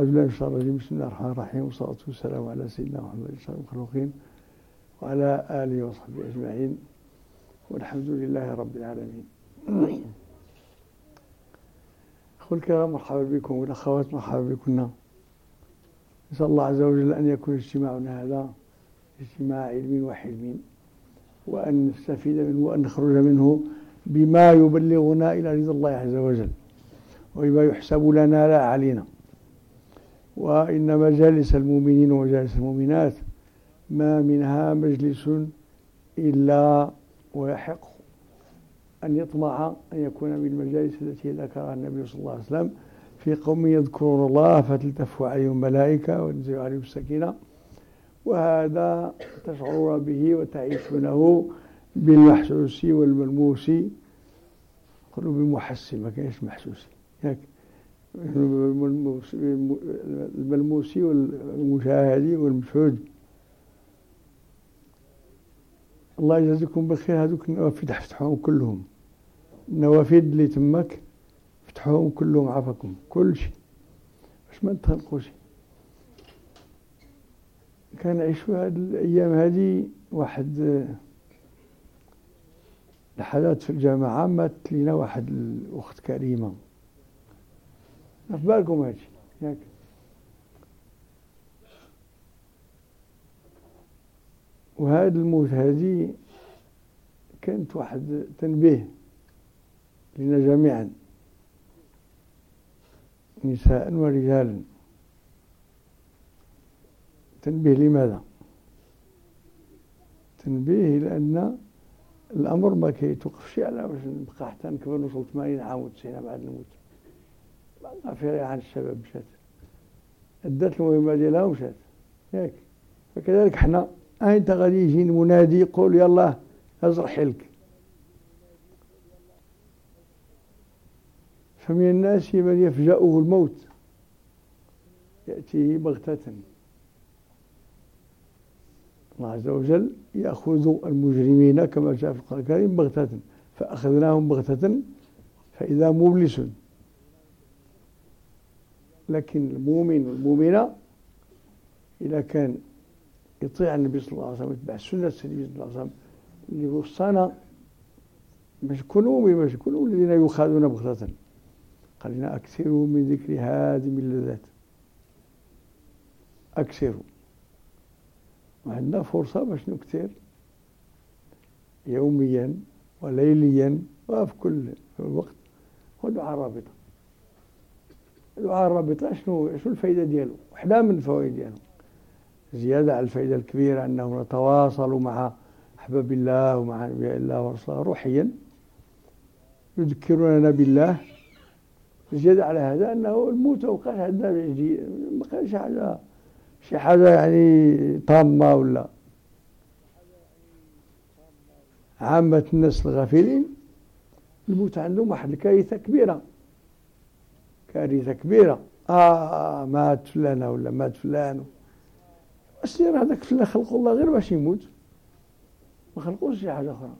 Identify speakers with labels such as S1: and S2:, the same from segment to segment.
S1: بسم الله الرحمن الرحيم والصلاة والسلام على سيدنا محمد صلى المخلوقين وعلى آله وصحبه أجمعين. والحمد لله رب العالمين. أخوة الكرام مرحبا بكم والأخوات مرحبا بكم. نسأل الله عز وجل أن يكون اجتماعنا هذا اجتماع علم وحلم وأن نستفيد منه وأن نخرج منه بما يبلغنا إلى رضا الله عز وجل وبما يحسب لنا لا علينا. وإن مجالس المؤمنين ومجالس المؤمنات ما منها مجلس إلا ويحق أن يطمع أن يكون من المجالس التي ذكرها النبي صلى الله عليه وسلم في قوم يذكرون الله فتلتف عليهم ملائكة وينزل عليهم السكينة وهذا تشعرون به وتعيشونه بالمحسوس والملموس قالوا بالمحسن ما كانش محسوسي ياك الملموسي والمشاهدي والمشهود. الله يجازيكم بخير هذوك النوافذ فتحوهم كلهم. النوافذ اللي تمك فتحوهم كلهم عافاكم. كل شيء. باش ما نتخلقوا شيء كان نعيشوا هذه الأيام هذه واحد لحظات في الجامعة مات لنا واحد الأخت كريمة. في بالكم هادشي ياك وهذا الموت هذه كانت واحد تنبيه لنا جميعا نساء ورجالا. تنبيه لماذا؟ تنبيه لأن الأمر ما كيتوقفش على باش نبقى حتى نكبر نوصل 80 عام و90 عام عاد نموت ما في عن الشباب مشات. أدت المهمة ديالها ومشات ياك فكذلك حنا أنت غادي يجي المنادي يقول يلا ازرع حيلك فمن الناس من يفجأه الموت. يأتيه بغتة. الله عز وجل يأخذ المجرمين كما جاء في القرآن الكريم بغتة. فأخذناهم بغتة فإذا مبلس. لكن المؤمن والمؤمنة إذا كان يطيع النبي صلى الله عليه وسلم يتبع سنة النبي صلى الله عليه وسلم اللي وصانا باش يكونوا باش يكونوا الذين يخاذون بغتة. قال لنا أكثروا من ذكر هادم اللذات أكثروا. وعندنا فرصة باش نكثر يوميا وليليا وفي كل وقت هو دعاء الرابطة دعاء الرابطة شنو شنو الفائدة ديالو؟ وحدة من الفوائد ديالو. زيادة على الفائدة الكبيرة أنه نتواصل مع أحباب الله ومع أنبياء الله ورسوله روحيا يذكروننا بالله. زيادة على هذا أنه الموت وقع عندنا ما كانش حاجة شي حاجة يعني طامة ولا. عامة الناس الغافلين الموت عندهم واحد الكارثة كبيرة. كارثة كبيرة. آه مات فلان ولا مات فلان. السير هذاك فلان؟ خلقوا الله غير باش يموت. ما خلقوش شي حاجة أخرى.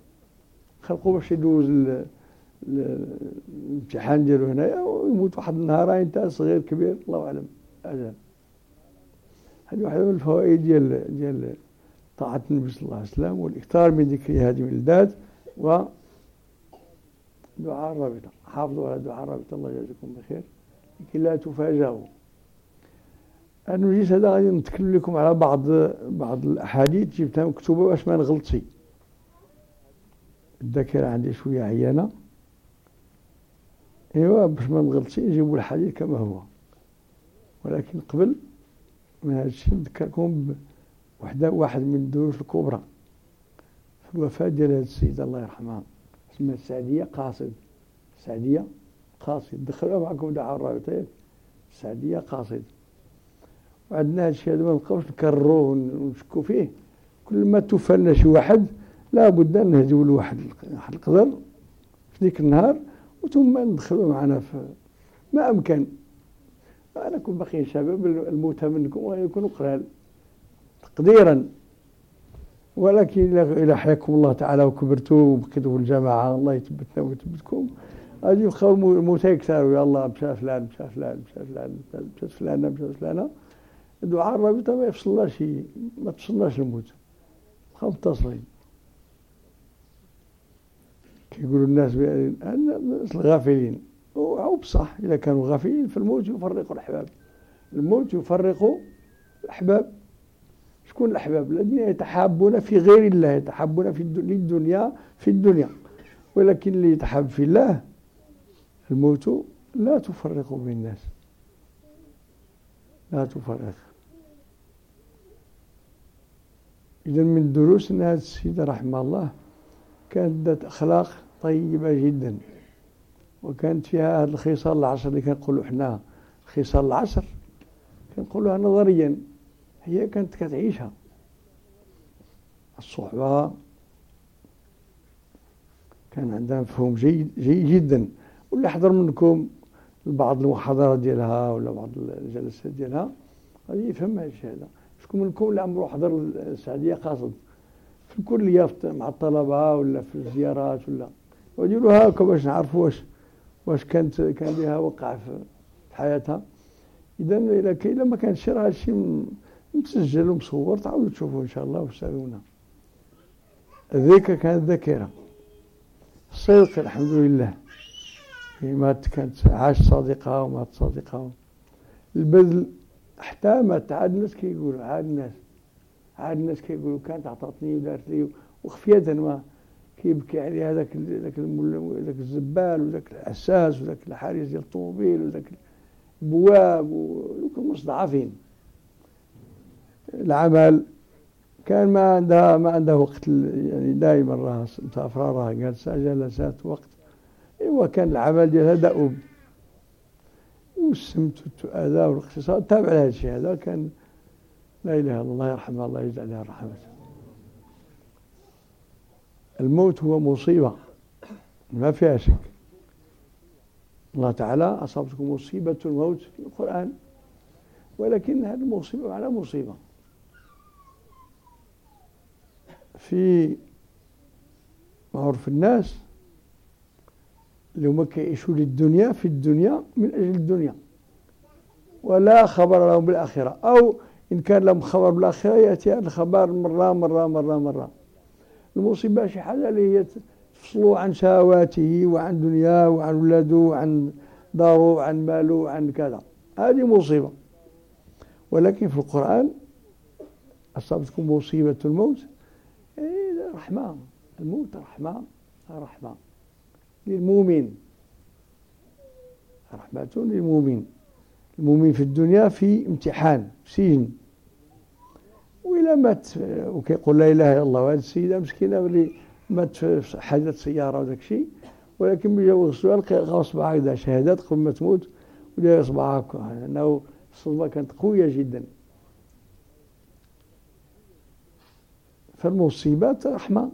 S1: خلقوا باش يدوز الامتحان ديالو هنايا ويموت واحد النهار انت صغير كبير. الله أعلم. أجل هذه واحدة من الفوائد ديال ديال طاعة النبي صلى الله عليه وسلم والإكثار من ذكر هذه الإلداد و دعاء الرابطة. حافظوا على دعاء الرابطة. الله يجزيكم بخير لكي لا تفاجئوا المجلس هذا غادي نتكلم لكم على بعض بعض الأحاديث جبتها مكتوبة باش ما نغلطش. الذاكرة عندي شوية عيانة. ايوا باش ما نغلطش نجيبوا الحديث كما هو. ولكن قبل من هذا الشيء نذكركم بوحدة واحد من الدروس الكبرى. في الوفاة ديال هذه السيدة الله يرحمها اسمها سعدية قاصد. سعدية قاصد. دخلوها معكم الرابطة سعدية قاصد. وعندنا هذا الشيء هذا ما نبقاوش نكرروه ونشكوا فيه. كل ما توفى شي واحد لابد أن نهديو له واحد القدر في ذيك النهار وثم ندخلوا معنا في ما أمكن. كنت باقيين شباب الموتى منكم ويكونوا قلال. تقديرا. ولكن إذا حياكم الله تعالى وكبرتوا وبقيتوا في الجماعة الله يثبتنا ويثبتكم. غادي يبقاو الموتى يكثروا يلا مشى فلان مشى فلان مشى فلان مشات فلانة مشات فلانة دعاء الرابطة ما يفصلناش ما تفصلناش الموت بقاو متصلين كيقولوا الناس الناس الغافلين. أو بصح إذا كانوا غافلين فالموت يفرق الأحباب. الموت يفرق الأحباب. شكون الأحباب؟ الذين يتحابون في غير الله يتحابون في الدنيا في الدنيا. ولكن اللي يتحاب في الله الموت لا تفرق بين الناس. لا تفرق. إذا من دروس أن هذه السيدة رحمه الله كانت ذات أخلاق طيبة جدا. وكانت فيها هذه الخصال العصر اللي كنقولوا حنا خصال العصر. كنقولوها نظريا. هي كانت كتعيشها. الصحبة كان عندها مفهوم جيد جيد جدا. واللي حضر منكم بعض المحاضرات ديالها ولا بعض الجلسات ديالها غادي يفهم هذا الشيء هذا. شكون منكم اللي عمرو حضر السعديه قاصد في الكليه مع الطلبة ولا في الزيارات ولا. وديروا هاكا باش نعرفوا واش واش كانت كان لها وقع في حياتها. إذا إلا كاين ما كانش راه هادشي مسجل ومصور تعاودوا تشوفوا إن شاء الله وتسالونا ذيك كانت ذاكره الصدق الحمد لله. مات كانت عاش صادقة ومات صادقة البذل حتى مات عاد الناس كيقولوا عاد الناس عاد الناس كيقولوا كانت عطاتني ودارت لي وخفية ما. كيبكي عليه هذاك ذاك ذاك الزبال وذاك العساس وذاك الحارس ديال الطوموبيل وذاك البواب ودوك المستضعفين العمل كان ما عندها ما عندها وقت يعني دائما راها مسافره راها جالسه جلسات وقت. إيوا كان العمل ديالها دؤوب والسمت والتؤاذى والاقتصاد. تابع لهذا الشيء هذا كان لا إله إلا الله يرحمها الله يجزي عليها الرحمه الموت هو مصيبة ما فيها شك. الله تعالى أصابتكم مصيبة الموت في القرآن ولكن هذه المصيبة على مصيبة. في معروف الناس اللي هما كيعيشوا للدنيا في الدنيا من أجل الدنيا. ولا خبر لهم بالآخرة. أو إن كان لهم خبر بالآخرة يأتي الخبر مرة مرة مرة مرة. المصيبة شي حاجة اللي هي تفصلوا عن شهواته وعن دنياه وعن ولاده وعن داره وعن ماله وعن كذا. هذه مصيبة. ولكن في القرآن أصابتكم مصيبة الموت. إيه رحمة. الموت رحمة رحمة. للمؤمن. رحمة للمؤمن. المؤمن في الدنيا في امتحان في سجن. وإلا مات وكيقول لا إله إلا الله وهذه السيدة مسكينة اللي مات في حادث سيارة وداك الشيء. ولكن بجاو السؤال لقى صباعها هكذا شهادات قبل ما تموت وداير صباعها هكا. لأنه الصدمة كانت قوية جدا. فالمصيبات رحمة.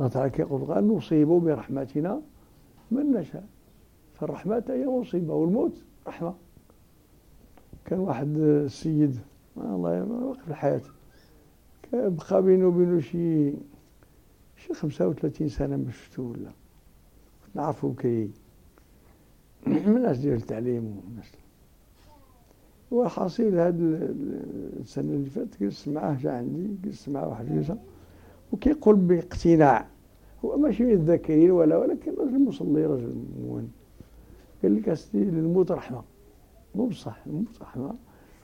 S1: الله تعالى كيقول قال نصيب برحمتنا من نشاء فالرحمة هي مصيبة والموت رحمة. كان واحد السيد الله يوقف الحياة. بقى بينه وبينه شي شي 35 سنة ما شفتو ولا. نعرفو كي من الناس ديال التعليم والناس وحاصل هاد السنة اللي فاتت جلست معاه جا عندي جلست معاه واحد الجلسة وكيقول باقتناع. هو ماشي من الذاكرين ولا ولكن رجل مصلي رجل مؤمن. قال لك أسدي للموت رحمة. مو بصح الموت رحمة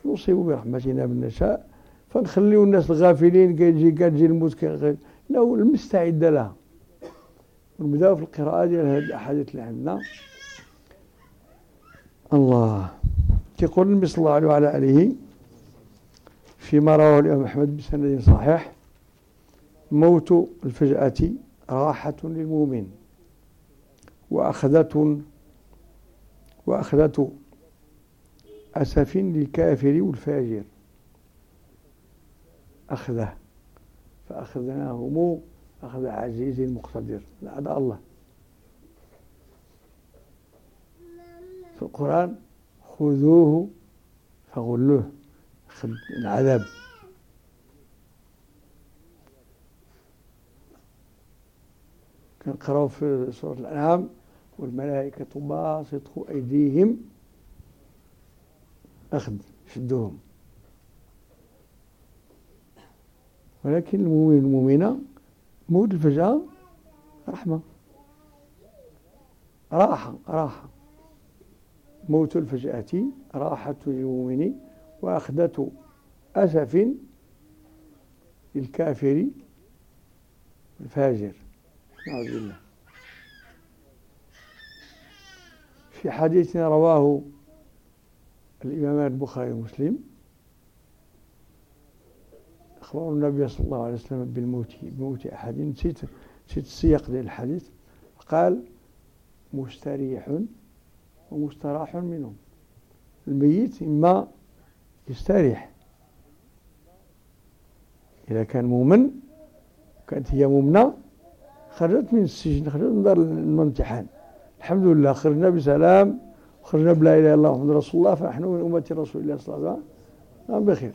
S1: نصيب برحمتنا من نشاء. فنخليو الناس الغافلين كيجي كتجي الموت لا المستعد لها. ونبداو في القراءة ديال هذه الأحاديث اللي عندنا. الله. كيقول النبي صلى الله عليه وعلى آله فيما رواه الإمام أحمد بسند صحيح موت الفجأة راحة للمؤمن وأخذة وأخذة أسف للكافر والفاجر. أخذه فأخذناهم أخذ عزيز مقتدر لعد الله. في القرآن خذوه فغلوه العذاب. كنقراو في سورة الأنعام والملائكة باسطوا أيديهم أخذ شدهم. ولكن المؤمن المؤمنة موت الفجأة رحمة. راحة راحة. موت الفجأة راحة للمؤمن وأخذة أسف للكافر الفاجر. نعوذ بالله في حديث رواه الإمامان البخاري ومسلم. أخبر النبي صلى الله عليه وسلم بالموت بموت أحد. نسيت نسيت السياق ديال الحديث. قال مستريح ومستراح منه الميت إما يستريح. إذا كان مؤمن كانت هي مؤمنة خرجت من السجن خرجت من دار الامتحان. الحمد لله خرجنا بسلام خرجنا بلا إله إلا الله محمد رسول الله فنحن من أمة رسول الله صلى الله عليه وسلم. بخير.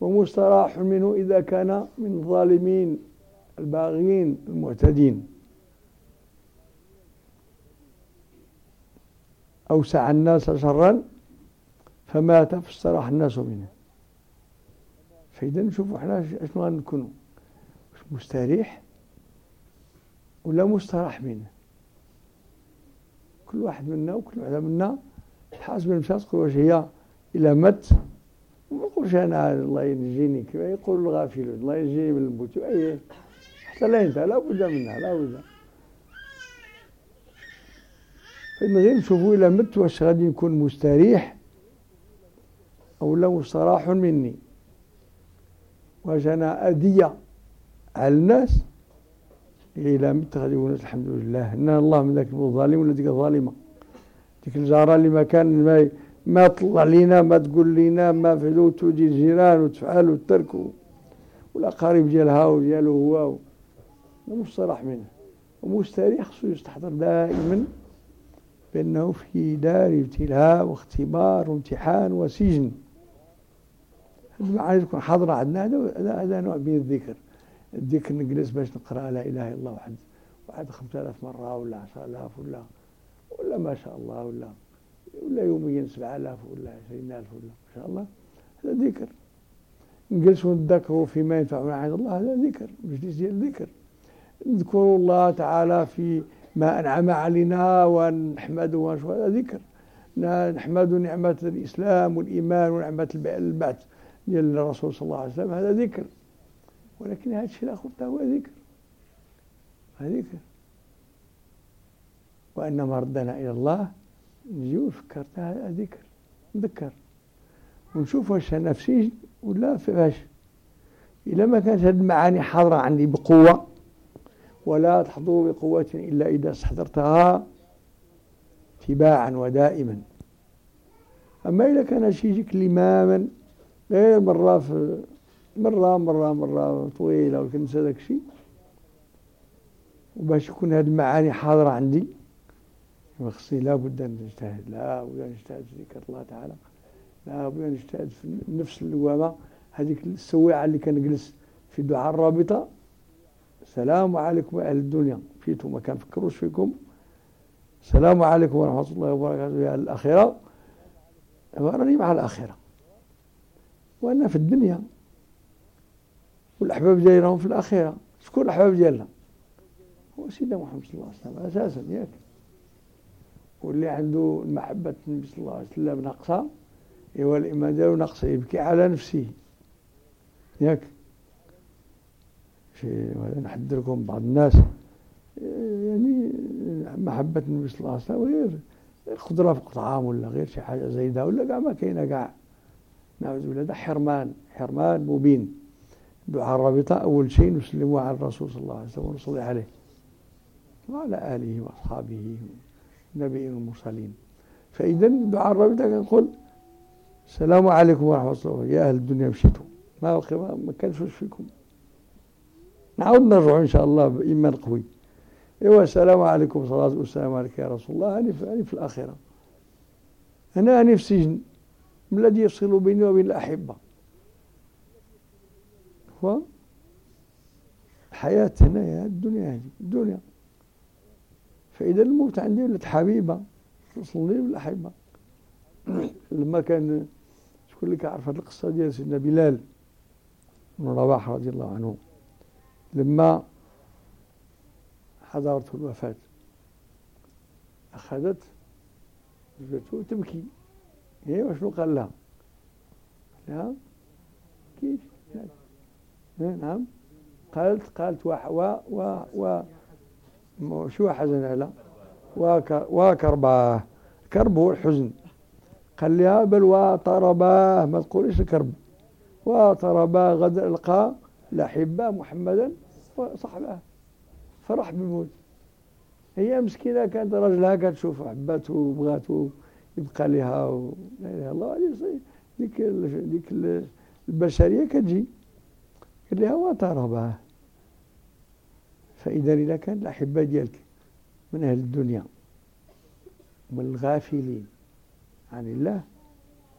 S1: ومستراح منه إذا كان من الظالمين الباغين المعتدين. أوسع الناس شرا فمات فاستراح الناس منه. فإذا نشوفوا إحنا اشنو غنكونوا مستريح ولا مستراح منه. كل واحد منا وكل واحدة منا حاسب المشاة تقول واش هي إلى مت. ما نقولش أنا الله ينجيني كما يقول الغافلون الله ينجيني من الموت. أي حتى لا ينتهي لا بد منها لا بد. فإن غير نشوفوا إلى مت واش غادي نكون مستريح أو لا مستراح مني. واش أنا أذية. على الناس إلى مت غادي يقول الحمد لله. إن الله من ذاك الظالم ولا ديك الظالمة ديك الجارة اللي ما كان ما ما تطلع لينا ما تقول لينا ما فعلوا توجي الجيران وتفعل وترك والأقارب ديالها وديالو هو مصطلح منه. ومستريح خصو يستحضر دائما بأنه في دار ابتلاء واختبار وامتحان وسجن. هذه المعاني تكون حاضرة عندنا هذا هذا نوع من الذكر. الذكر نجلس باش نقرأ لا إله إلا الله واحد واحد 5000 مرة ولا 10000 ولا ولا ما شاء الله ولا ولا يوميا 7000 ولا 20000 ولا ما شاء الله هذا ذكر. نجلس ونتذكروا فيما ينفعنا عند الله هذا ذكر مجلس ديال الذكر نذكر الله تعالى في ما أنعم علينا ونحمده هذا ذكر. نحمد نعمة الإسلام والإيمان ونعمة البعث ديال الرسول صلى الله عليه وسلم هذا ذكر. ولكن هذا الشيء الآخر هو ذكر. ذكر. وأنما ردنا إلى الله نجي هذا ذكر نذكر. ونشوف واش سجن ولا فاش إذا ما كانت هذه المعاني حاضرة عندي بقوة ولا تحضر بقوة إلا إذا استحضرتها تباعا ودائما. أما إذا كان شيء يجيك لماما غير مرة في مرة مرة مرة طويلة وكنسى ذاك الشيء. وباش يكون هذه المعاني حاضرة عندي خصني لابد أن نجتهد. لابد أن نجتهد في ذكر الله تعالى. لابد أن نجتهد في نفس اللوامة هذيك السويعة اللي كنجلس في دعاء الرابطة. السلام عليكم أهل الدنيا. فيتم ما كنفكروش فيكم؟ السلام عليكم ورحمة الله وبركاته يا الآخرة راني مع الآخرة وأنا في الدنيا. والأحباب دايرهم في الآخرة. شكون الأحباب ديالنا هو سيدنا محمد صلى الله عليه وسلم أساسا ياك. واللي عنده محبة النبي صلى الله عليه وسلم ناقصة هو الإيمان ديالو ناقصة يبكي على نفسه. ياك. نحذركم بعض الناس. يعني محبة النبي صلى الله عليه وسلم غير خضرة في طعام ولا غير شي حاجة زايدة ولا كاع ما كاينة كاع. نعوذ بالله ده حرمان حرمان مبين. دعاء الرابطة أول شيء نسلمه على الرسول صلى الله عليه وسلم ونصلي عليه. وعلى آله وأصحابه النبيين المرسلين فإذا دعاء الرابطة كنقول السلام عليكم ورحمة الله يا أهل الدنيا مشيتوا. ما ما كانش فيكم. نعاود نرجعوا إن شاء الله بإيمان قوي إيوا السلام عليكم صلاة والسلام عليك يا رسول الله. أنا في, أنا في الآخرة. أنا أنا في سجن. ما الذي يفصل بيني وبين الأحبة. هو الحياة هنا الدنيا هذه الدنيا فإذا الموت عندي ولات حبيبة توصل لي ولا حبيبة لما كان شكون اللي كيعرف هذه القصة ديال سيدنا بلال بن رباح رضي الله عنه لما حضرته الوفاة أخذت زوجته تبكي هي وشنو قال لها؟ لها كيف؟ نعم. قالت قالت و و و شو حزن على وكرباه كرب هو الحزن قال لها بل وطرباه ما تقوليش الكرب؟ وطرباه غدا القى الأحبة محمدا وصحبه فرح بالموت هي مسكينة كانت رجلها كتشوف حباته وبغاته يبقى لها و... لا إله إلا الله. ديك ديك البشرية كتجي. قال لها وطرباه فإذا إذا كان الأحبة ديالك من أهل الدنيا من الغافلين عن الله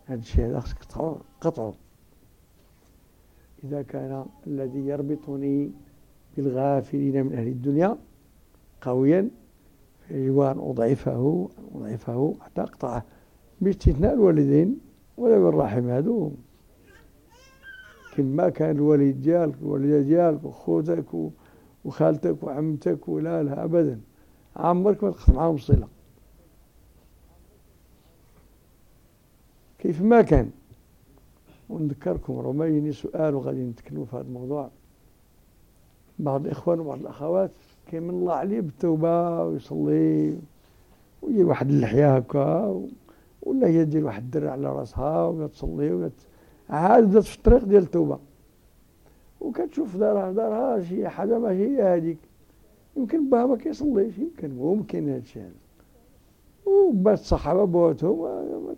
S1: هذا الشيء هذا خصك قطعه. إذا كان الذي يربطني بالغافلين من أهل الدنيا قويا فيجب أن أضعفه أضعفه حتى أقطعه. باستثناء الوالدين ولا بالرحم هذو. كما كان الوالد ديالك الوالدة ديالك وخوتك وخالتك وعمتك ولا لا أبدا. عمرك ما تقطع معهم الصلة كيف ما كان. ونذكركم راه يجيني سؤال وغادي نتكلموا في هذا الموضوع. بعض الإخوان وبعض الأخوات كيمن الله عليه بالتوبة ويصلي ويدير واحد اللحية هكا ولا هي دير واحد الدرع على راسها وتصلي وت... عاد في الطريق ديال التوبة. وكتشوف دارها دارها شي حاجة ماشي هي هذيك يمكن باها ما كيصليش. يمكن ممكن هذا. الشيء وبات الصحابة بواتهم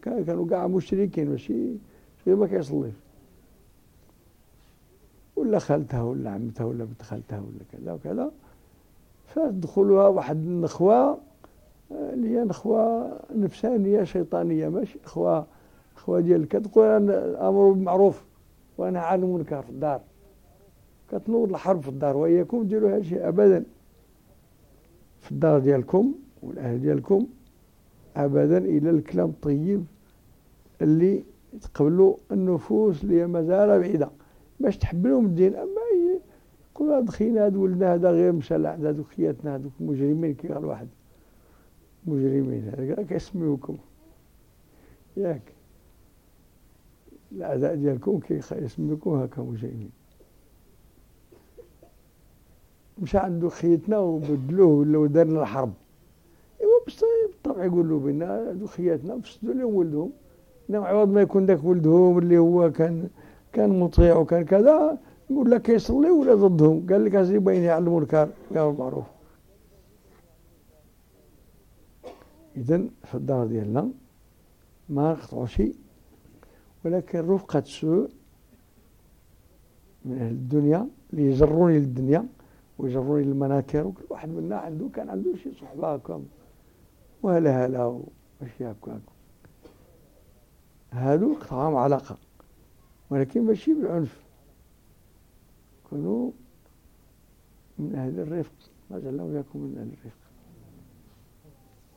S1: كانوا كاع مشركين ماشي غير ما كيصليش. ولا خالتها ولا عمتها ولا بنت خالتها ولا كذا وكذا. فدخلوها واحد النخوة اللي هي نخوة نفسانية شيطانية ماشي نخوة نخوة ديال كتقول أنا الأمر بالمعروف وأنا عن المنكر في الدار. كتنوض الحرب في الدار وإياكم ديروا هذا الشيء أبدا. في الدار ديالكم والأهل ديالكم أبدا إلى الكلام الطيب اللي يتقبلوا النفوس اللي مازال بعيدة. باش تحبلهم الدين أما يقولوا خينا هاد ولدنا هذا غير مشى لعند هادوك خياتنا هادوك مجرمين كي قال واحد. مجرمين هذا كيسميوكم. ياك. الأعداء ديالكم كيسميوكم هكا مجرمين مشى عنده خيتنا وبدلوه ولا دارنا الحرب. إيوا بالطبع يقولوا بنا هادو خياتنا فسدوا لهم ولدهم. نعم عوض ما يكون ذاك ولدهم اللي هو كان كان مطيع وكان كذا يقول لك يصلي ولا ضدهم؟ قال لك هذه بين يعلموا الكار قالوا المعروف إذا في الدار ديالنا ما نقطعوا شيء. ولكن رفقة سوء من أهل الدنيا اللي يجروني للدنيا ويجروني للمناكر وكل واحد منا عنده كان عنده شي صحبة هكا وهلا هلا وماشي هكا هادو قطعهم علاقة ولكن ماشي بالعنف. كونوا من أهل الرفق ما جعلنا وياكم من أهل الرفق.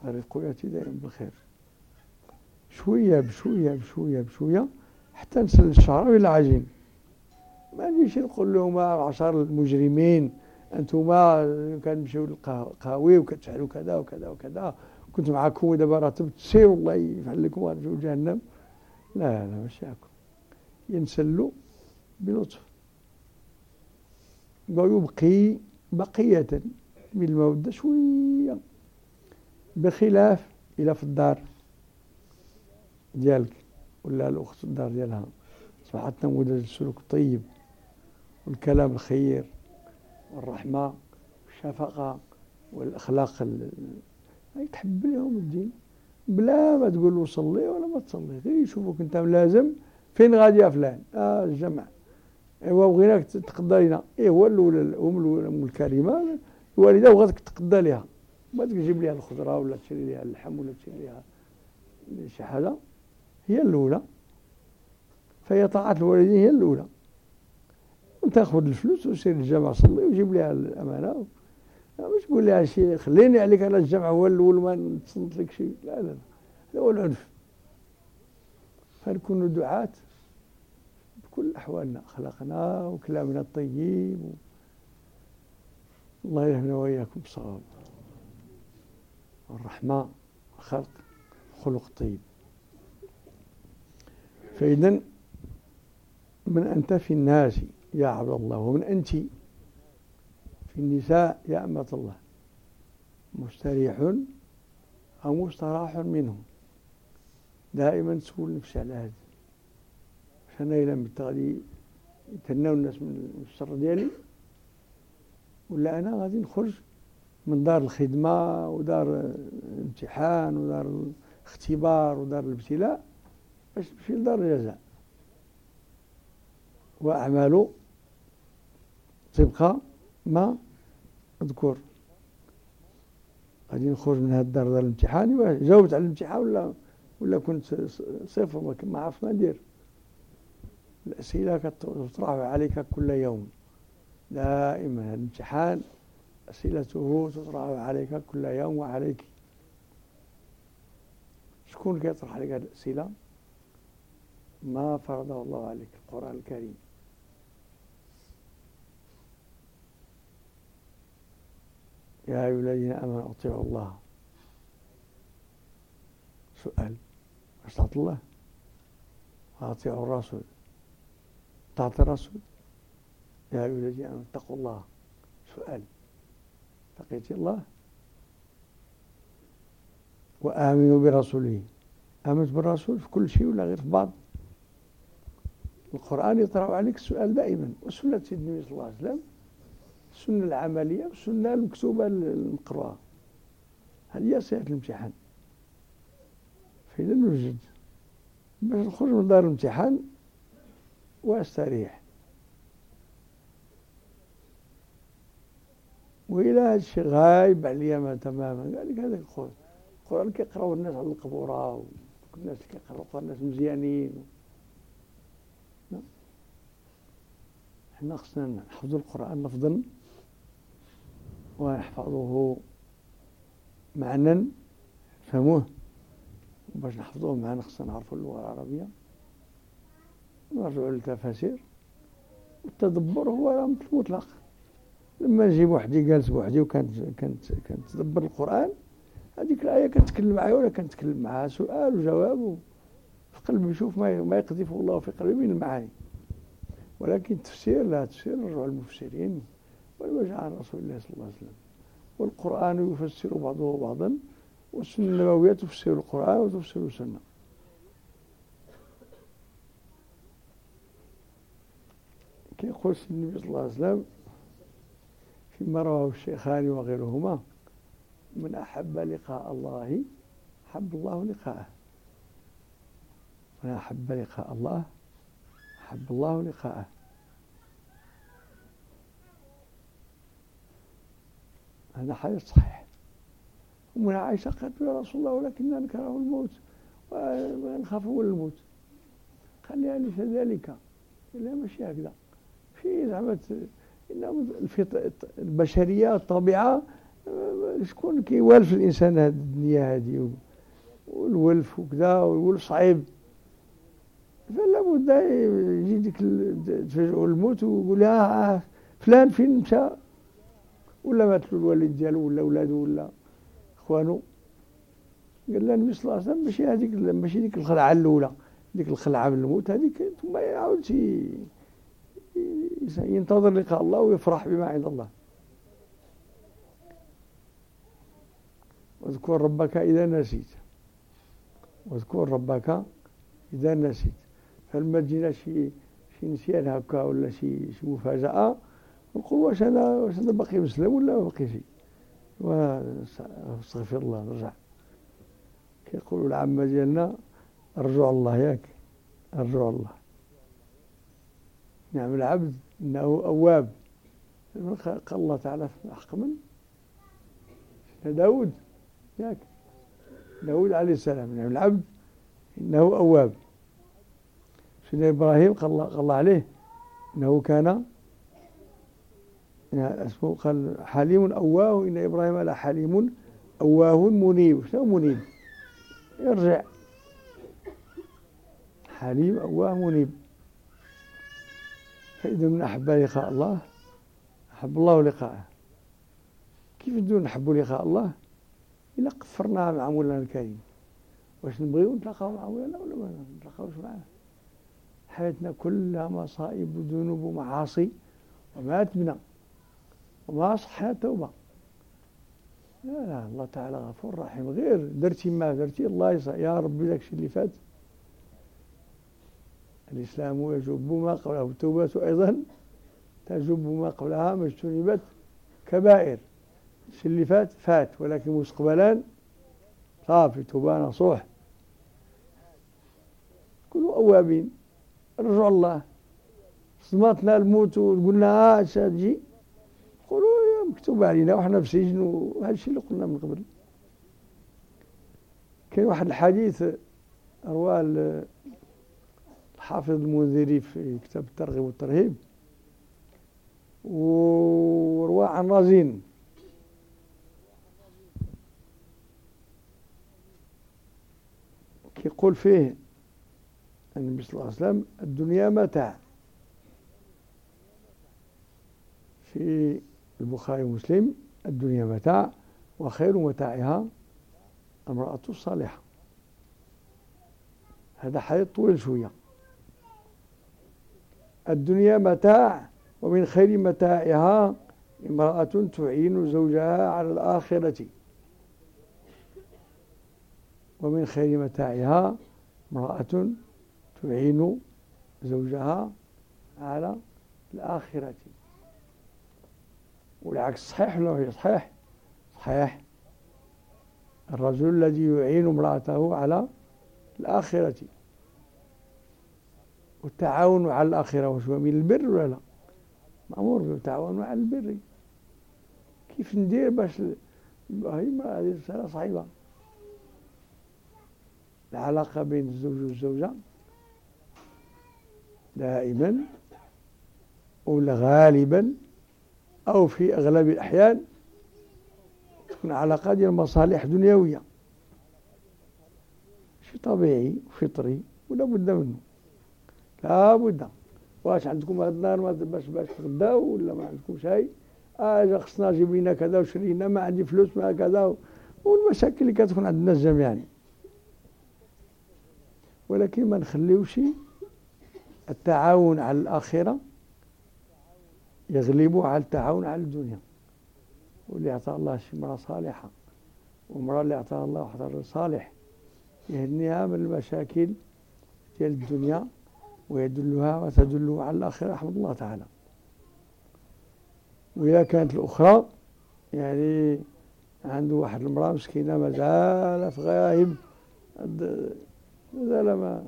S1: الرفق يأتي دائما بالخير. شوية بشوية بشوية بشوية حتى نسل الشعر إلى عجين. ما نجيش نقول لهم عشر المجرمين انتوما كنمشيو للقهاوي وكتفعلوا كذا وكذا وكذا. كنت معكم ودابا راه تسيروا الله يفعل لكم وارجعوا جهنم لا لا ماشي هكا. ينسلوا بلطف. ويبقي بقية من المودة شوية. بخلاف إلى في الدار. ديالك ولا الأخت الدار ديالها. أصبحت نموذج السلوك الطيب والكلام الخير والرحمة والشفقة والأخلاق تحب لهم الدين. بلا ما تقول له صلي ولا ما تصلي. غير يشوفوك انت ملازم فين غادي يا فلان؟ آه الجمع إيوا بغيناك تقضى لنا إيه هو الأولى الام الكريمة. الوالدة بغاتك تقضى لها بغاتك تجيب لها الخضرة ولا تشري لها اللحم ولا تشري لها شي حاجة. هي الأولى. فهي طاعة الوالدين هي الأولى. تأخذ الفلوس وسير الجامع صلي وجيب لها الأمانة. مش تقول لها شيء خليني عليك أنا الجامع هو الأول ما نتصنت لك شيء لا لا لا. هذا هو العنف فنكونوا دعاة بكل أحوالنا اخلاقنا وكلامنا الطيب. و... الله يهدنا وإياكم. بصواب الرحمة الخلق خلق طيب. فإذا من أنت في الناس يا عبد الله ومن أنت في النساء يا أمة الله مستريح أو مستراح منه. دائما تسول نفسي على هذا عشان إلا متغادي يتناو الناس من الشر ديالي ولا أنا غادي نخرج من دار الخدمة ودار الامتحان ودار الاختبار ودار الابتلاء. نمشي لدار الجزاء وأعمال تبقى ما أذكر. غادي نخرج من هذا الدار دار الامتحان جاوبت على الامتحان ولا ولا كنت صفر ما عرفت ما ندير. الأسئلة كتطرح عليك كل يوم. دائما الامتحان أسئلته تطرح عليك كل يوم وعليك. شكون كيطرح عليك هذه الأسئلة؟ ما فرضه الله عليك القرآن الكريم. يا أيها الذين آمنوا أطيعوا الله. سؤال. أطعت الله. وأطيعوا الرسول. طاعة الرسول. يا أيها الذين آمنوا اتقوا الله. سؤال. اتقيت الله. وآمنوا برسوله. آمنت بالرسول في كل شيء ولا غير في بعض؟ القرآن يطرح عليك السؤال دائما وسنة النبي صلى الله عليه وسلم السنة العملية والسنة المكتوبة المقروءة هذه هي صيغة الامتحان؟ فإذا نوجد باش نخرج من دار الامتحان وأستريح. وإلى هذا الشيء غايب عليا تماما. قال لك هذا القرآن. القرآن كيقراو الناس على القبورة والناس كيقراو الناس مزيانين. إحنا خصنا نحفظوا القرآن لفظا ونحفظه معنى نفهموه باش نحفظوه معنا خصنا نعرفوا اللغة العربية نرجعوا للتفاسير. والتدبر هو مطلق. لما نجي بوحدي جالس بوحدي وكانت كانت كانت تدبر القرآن هذيك الآية كنتكلم معايا ولا كنتكلم معها سؤال وجواب في قلبي يشوف ما ما يقذفه الله في قلبي من المعاني. ولكن التفسير لا تفسير نرجع المفسرين والوجه عن رسول الله صلى الله عليه وسلم. والقرآن يفسر بعضه بعضا والسنة النبوية تفسر القرآن وتفسر السنة. كيقول النبي صلى الله عليه وسلم؟ فيما رواه الشيخان وغيرهما من أحب لقاء الله أحب الله لقاءه. من أحب لقاء الله؟ أحب الله لقاءه. هذا حديث صحيح. ومن عائشة قالت يا رسول الله ولكننا نكره الموت ونخاف من الموت قال لها ليس ذلك؟ إلا ماشي هكذا. في زعما البشرية الطبيعة شكون كيوالف الإنسان هذه الدنيا هذه؟ والولف وكذا والولف صعيب. يجي ديك تفاجئوا الموت ويقول لها آه فلان فين مشى ولا مات له الوالد ديالو ولا ولادو ولا إخوانو. قال لها النبي صلى الله عليه وسلم ماشي هذيك ماشي ديك الخلعة الأولى ديك الخلعة من الموت. هذيك ثم يعاود ينتظر لقاء الله ويفرح بما عند الله. واذكر ربك إذا نسيت. واذكر ربك إذا نسيت. فلما تجينا شي شي نسيان هكا ولا شي شي مفاجأة؟ نقول واش أنا واش أنا باقي مسلم ولا ما باقي شي؟ واستغفر الله نرجع. كيقولوا العامة ديالنا رجوع الله ياك رجوع الله. نعم العبد إنه أواب. قال الله تعالى حق من؟ داود ياك. داود عليه السلام. نعم العبد إنه أواب. سيدنا إبراهيم قال الله, عليه إنه كان يعني اسمه قال حليم أواه إن إبراهيم لحليم أواه منيب. شنو منيب؟ يرجع. حليم أواه منيب. فإذا من أحب لقاء الله أحب الله لقاءه. كيف نديرو نحبوا لقاء الله؟ إلا قفرنا مع مولانا الكريم. واش نبغيو نتلاقاو مع مولانا ولا ما نتلاقاوش معاه؟ حياتنا كلها مصائب وذنوب ومعاصي وما تبنى وما صحها توبة. لا لا الله تعالى غفور رحيم. غير درتي ما درتي الله يا ربي داك الشيء اللي فات. الإسلام يجب ما قبله التوبة أيضا تجب ما قبلها. ما اجتنبت كبائر. الشيء اللي فات فات ولكن مستقبلا صافي توبة نصوح. كونوا أوابين. رجعوا الله. صدمتنا الموت وقلنا ها تجي قولوا مكتوب علينا وحنا في سجن وهذا الشيء اللي قلنا من قبل. كاين واحد الحديث رواه الحافظ المنذري في كتاب الترغيب والترهيب. ورواه عن رزين. كيقول فيه النبي صلى الله عليه وسلم الدنيا متاع. في البخاري ومسلم الدنيا متاع وخير متاعها امرأة الصالحة هذا حديث طويل شوية. الدنيا متاع ومن خير متاعها امرأة تعين زوجها على الآخرة. ومن خير متاعها امرأة تعين زوجها على الآخرة. والعكس صحيح ولا هي صحيح؟ صحيح. الرجل الذي يعين امرأته على الآخرة. والتعاون على الآخرة وش من البر ولا لا؟ مأمور بالتعاون على البر. كيف ندير باش هي هذه رسالة صعيبة العلاقة بين الزوج والزوجة دائما ولا غالبا أو في أغلب الأحيان تكون علاقة ديال مصالح دنيوية. شيء طبيعي فطري ولا بد منه. لا بد. واش عندكم هذا النهار باش باش تغداو ولا ما عندكم شيء اجا خصنا نجيب لنا كذا وشرينا ما عندي فلوس ما كذا والمشاكل اللي كتكون عند الناس جميعا ولكن ما نخليوش التعاون على الآخرة يغلب على التعاون على الدنيا. واللي أعطى الله شي امرأة صالحة وامرأة اللي أعطاها الله واحد رجل صالح يهنيها من المشاكل ديال الدنيا ويدلها وتدل على الآخرة رحمة الله تعالى. وإذا كانت الأخرى يعني عنده واحد المرأة مسكينة مازال في غايب مازال ما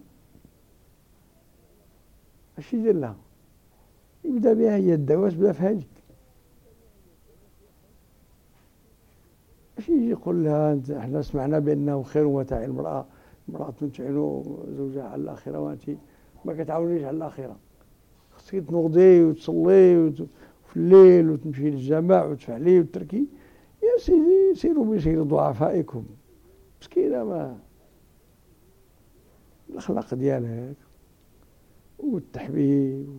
S1: اش يدير لها. يبدا بها هي الدواء بدا في هذيك اش يجي يقول لها أنت إحنا سمعنا بأنه خير متاع المرأة. امراه تعين زوجها على الآخرة وأنت ما كتعاونيش على الآخرة. خصك تنوضي وتصلي في الليل وتمشي للجامع وتفعلي وتركي. يا سيدي سيروا بسير ضعفائكم. مسكينة ما. الأخلاق ديالها والتحبيب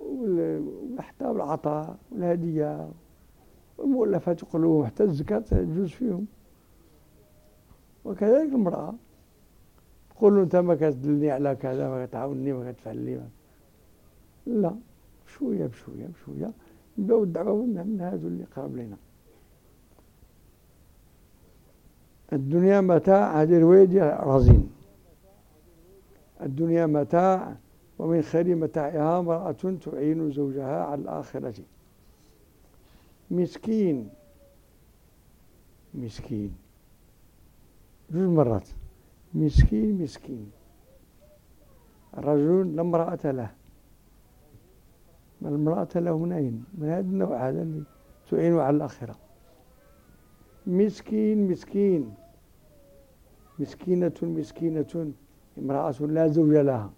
S1: وحتى العطاء والهدية والمؤلفات القلوب حتى الزكاة تجوز فيهم. وكذلك المرأة تقول له أنت ما كتدلني على كذا ما كتعاونني ما كتفعل لي لا بشوية بشوية بشوية. نبداو الدعوة من هذو اللي قرب لنا الدنيا متاع هذه رواية رزين. الدنيا متاع ومن خير متاعها امرأة تعين زوجها على الآخرة. مسكين. مسكين. جوج مرات. مسكين مسكين. رجل لا امرأة له. المرأة له منين من هذا النوع هذا اللي تعين على الآخرة. مسكين مسكين. مسكينة مسكينة. امرأة لا زوج لها.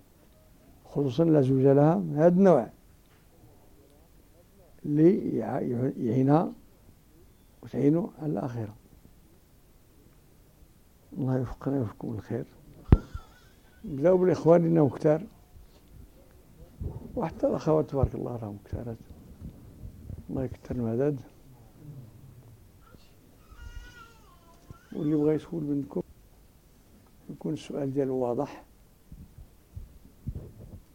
S1: خصوصا لا زوج لها من هذا النوع. اللي يعينها وتعينوا على الآخرة. الله يوفقنا ويوفقكم الخير نبداو بالإخوان إنهم كتار وحتى الأخوات تبارك الله راهم كتارات الله يكثر المدد. واللي بغى يسول منكم يكون السؤال ديالو واضح.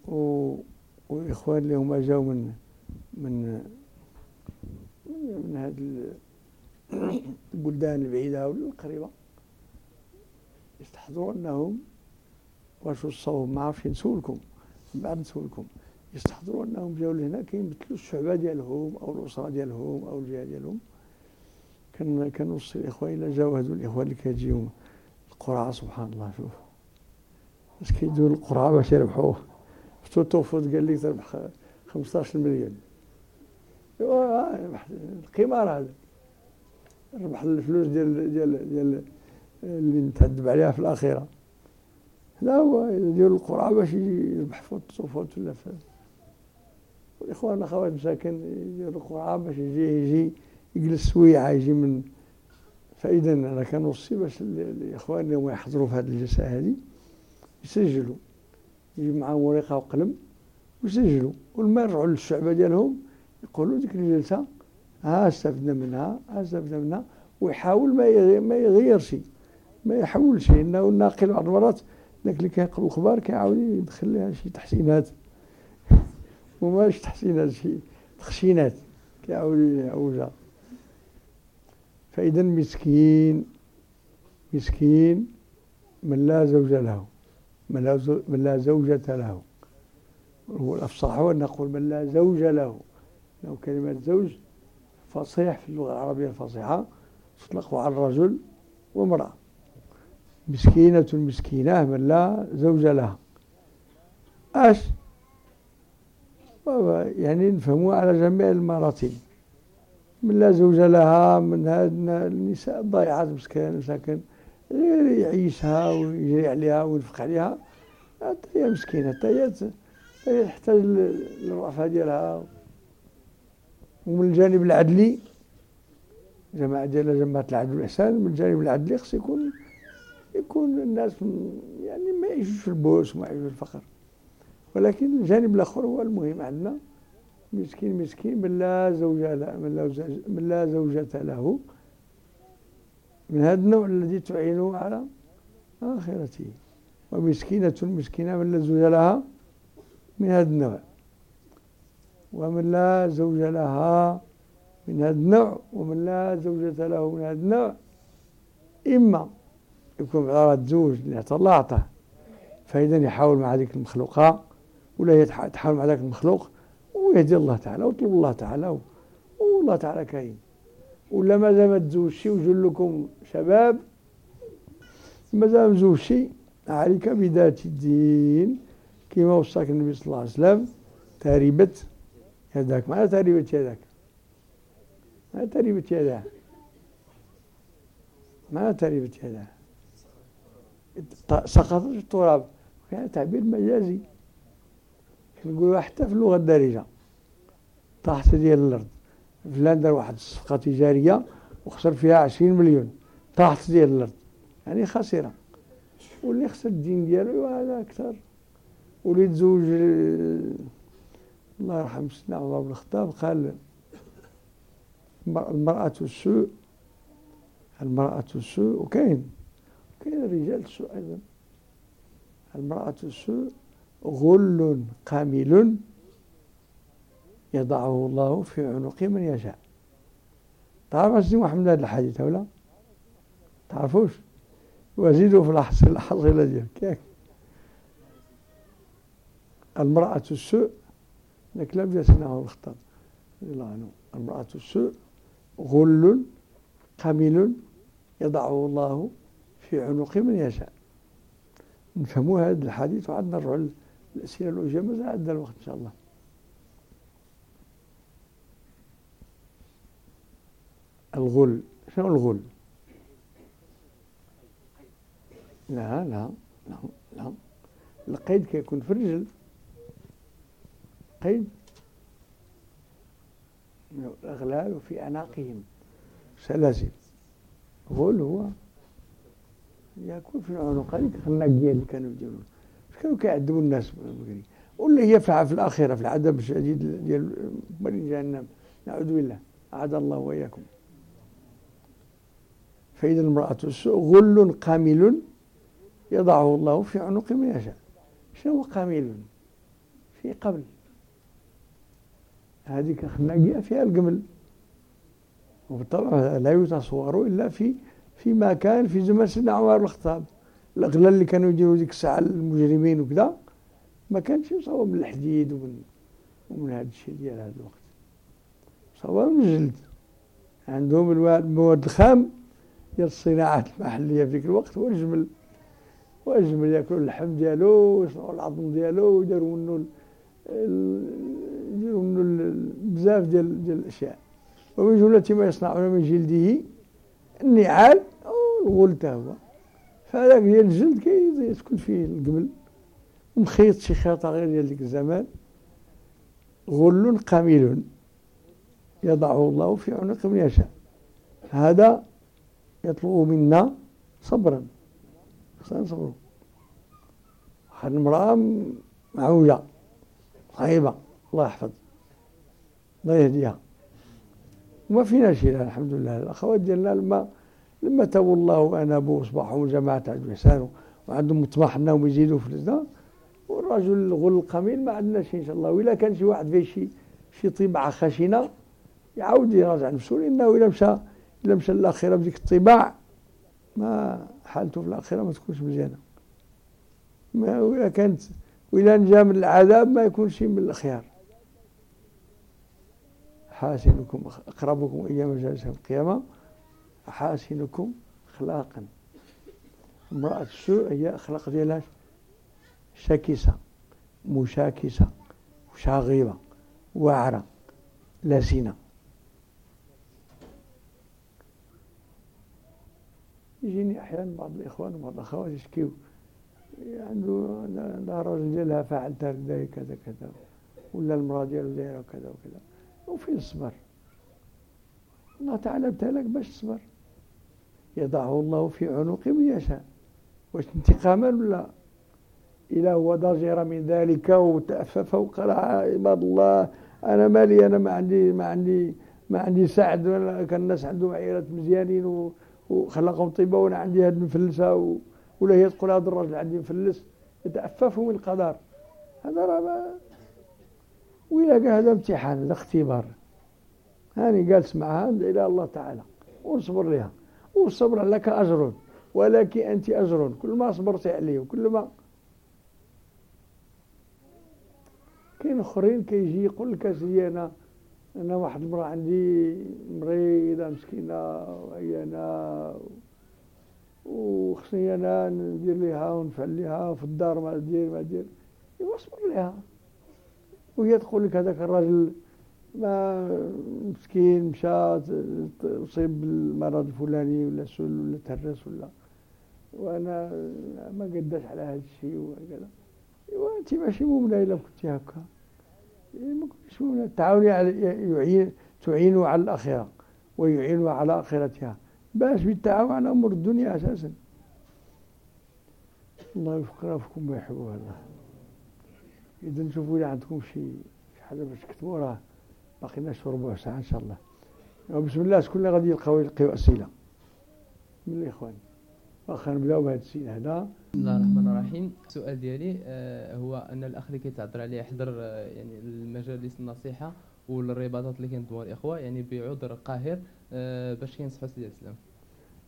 S1: والإخوان اللي هما جاو من من من هذه البلدان البعيدة والقريبة يستحضروا أنهم واش وصوهم ما عرفش نسولكم من بعد نسولكم. يستحضروا أنهم جاو لهنا كيمثلوا الشعبة ديالهم أو الأسرة ديالهم أو الجهة ديالهم. كان كنوصي الإخوان إلا جاو هذو الإخوان اللي كيجيو القرعة سبحان الله شوف. باش كيدوا القرعة باش يربحوه؟ شفتو توفوت قال لي تربح 15 مليون القمار هذا ربح الفلوس ديال ديال ديال اللي نتعذب عليها في الأخيرة. لا هو يدير القرعة باش يربح فوت صوفوت ولا في والإخوان الأخوات مساكن يديروا القرعة باش يجي يجي يجلس سويعة يجي من فإذا أنا كنوصي باش الإخوان اللي هما يحضروا في هذه الجلسة هذه يسجلوا. يجيب معاهم ورقة وقلم ويسجلوا. ولما يرجعوا للشعبة ديالهم يقولوا ديك الجلسة ها استفدنا منها ها استفدنا منها ويحاول ما ما يغيرش ما يحولش إنه الناقل بعض المرات ذاك اللي كينقل الخبر كيعاود يدخل لها شي تحسينات. وماش تحسينات شي تخشينات كيعاود يعوجها. فإذا مسكين مسكين من لا زوج له. من لا, زوجة له. والأفصح هو أن نقول من لا زوج له. لو كلمة زوج فصيح في اللغة العربية الفصيحة تطلق على الرجل وامرأة. مسكينة مسكينة من لا زوج لها. أش؟ يعني نفهموا على جميع المراتب. من لا زوج لها من هاد النساء الضائعات مسكين مساكن. يعيشها ويجري عليها وينفق عليها. حتى هي مسكينة حتى هي تحتاج للرأفة ديالها. ومن الجانب العدلي جماعة ديال جماعة العدل والإحسان من الجانب العدلي خص يكون يكون الناس يعني ما يعيشوش في البؤس وما يعيشوش في الفقر. ولكن الجانب الآخر هو المهم عندنا. مسكين مسكين من لا زوج له من لا, من لا زوجة له. من هذا النوع الذي تعينه على آخرته. ومسكينة مسكينة من لا زوج لها من هذا النوع. ومن لا زوج لها من هذا النوع ومن لا زوجة له من هذا النوع. إما يكون بعض زوج اللي الله أعطاه فإذا يحاول مع هذيك المخلوقة ولا يتحاول مع ذاك المخلوق ويهدي الله تعالى ويطلب الله تعالى والله تعالى كريم. ولا مازال ما تزوجش وجل لكم شباب؟ مازال ما تزوجش عليك بذات الدين. كما وصاك النبي صلى الله عليه وسلم تاربت يداك. ما تاربت يداك. ما تاربت يداه ما تاربت يداه سقطت في التراب. كان تعبير مجازي. نقولوا حتى في اللغة الدارجة. طاحت ديال الأرض. فلان دار واحد الصفقة تجارية وخسر فيها عشرين مليون. طاحت ديال الأرض. يعني خسيرة. واللي خسر الدين ديالو هذا أكثر. واللي تزوج الله يرحم سيدنا عمر بن الخطاب قال المرأة السوء المرأة السوء وكاين كاين رجال السوء أيضا. المرأة السوء غل قامل يضعه الله في عنق من يشاء. تعرف سيدي محمد هذا الحديث ولا تعرفوش؟ وزيدوا في الحصيلة ديالك المرأة السوء لك لم يسنه الخطاب عنه المرأة السوء غل قمل يضعه الله في عنق من يشاء. نفهموا هذا الحديث وعاد نرجعوا الأسئلة الأجابة عندنا الوقت إن شاء الله؟ الغل شنو الغل؟ لا لا لا لا. القيد كيكون في الرجل. قيد. الأغلال وفي أعناقهم سلاسل غول هو. يكون في العنق. هذيك الخناقية اللي كانوا يديرون كانوا كيعذبوا الناس؟ بكري واللي هي في الآخرة في العذاب الشديد ديال مريض جهنم. نعوذ بالله. أعاد الله وإياكم. فإذا المرأة السوء غل قامل يضعه الله في عنق من يشاء. شنو قامل في قبل. هذيك خناقية فيها القمل وبالطبع لا يتصور إلا في في كان في زمن سيدنا عمر بن الخطاب. الأغلال اللي كانوا يديروا ديك الساعة المجرمين وكذا ما كانش يصور من الحديد ومن ومن هذا الشيء ديال هذا الوقت. صور من الجلد. عندهم المواد الخام ديال الصناعات المحلية في ذيك الوقت هو الجمل والجمل ياكلوا اللحم ديالو ويصنعوا العظم ديالو ويديروا منه يديروا منه بزاف ديال ديال الأشياء. ومن جملة ما يصنعون من جلده النعال والغول تا هو. فهذاك ديال الجلد كيسكن فيه القبل ومخيط شي خيطة غير ديال ديك الزمان. غل قميل يضعه الله في عنق من يشاء. هذا يطلب منا صبرا. خصنا نصبروا واحد المرأة معوجة صعيبة الله يحفظ الله يهديها. وما فينا شيء الحمد لله. الأخوات ديالنا لما لما تابوا الله وأنابوا وأصبحوا جماعة عند الإحسان وعندهم مطمح أنهم يزيدوا في الإسلام والرجل الغل القميل ما عندنا شيء إن شاء الله. وإلا كان شي واحد فيه شي شي طباعة خشنة يعاود يراجع نفسه لأنه إلا مشى إلا مشى الآخرة بديك الطباع. ما حالته في الآخرة ما تكونش مزيانة. ما وإلا كانت وإلا نجا من العذاب ما يكونش من الأخيار حاسنكم أقربكم إياه مجالس القيامة. أحاسنكم أخلاقا. امرأة السوء هي أخلاق ديالها شاكسة مشاكسة شاغبة واعرة لسنة. يجيني أحيانا بعض الإخوان وبعض الأخوات يشكيو عنده لا راجل ديالها فعل كذا كذا كذا ولا المرأة ديالو دايرة كذا وكذا وفين الصبر الله تعالى ابتلاك باش تصبر. يضعه الله في عنق من يشاء. واش انتقاما ولا إذا هو ضجر من ذلك وتأفف وقال عباد الله أنا مالي أنا ما عندي ما عندي ما عندي سعد كان الناس عندهم عيالات مزيانين وخلقهم طيبة وأنا عندي هاد مفلسة ولا هي تقول هذا الرجل عندي مفلس. يتأفف من القدر. هذا راه وإلا هذا امتحان هذا اختبار. هاني جالس معها إلى الله تعالى. واصبر لها. والصبر لك أجر ولك أنت أجر. كل ما صبرت عليه وكل ما كاين أخرين كيجي يقول لك أنا أنا واحد المراه عندي مريضه مسكينة وعيانة وخصني أنا ندير ليها ونفعل ليها في الدار ما دير ما دير. ايوا صبر ليها. وهي تقول لك هذاك الراجل ما مسكين مشى أصيب بالمرض الفلاني ولا سل ولا تهرس ولا. وأنا ما قداش على هذا الشيء وكذا. إيوا أنت ماشي مؤمنة إلا كنتي هكا. مؤمنة تعاوني على يعين تعينوا على الآخرة ويعينوا على آخرتها. باش بالتعاون على أمور الدنيا أساسا. الله يوفقنا ويوفقكم ويحبوا الله. إذا نشوفوا إذا عندكم شي حاجة باش تكتبوا راه باقي لنا ربع ساعة إن شاء الله. بسم الله شكون اللي غادي يلقاو يلقيو أسئلة. من الإخوان. واخا نبداو بهذا السيد هذا.
S2: بسم الله الرحمن الرحيم. السؤال ديالي آه هو أن الأخ اللي كيتعذر عليه يحضر آه يعني المجالس النصيحة والرباطات اللي كينظموها الإخوة يعني بعذر قاهر آه باش ينصحوا سيدي الإسلام.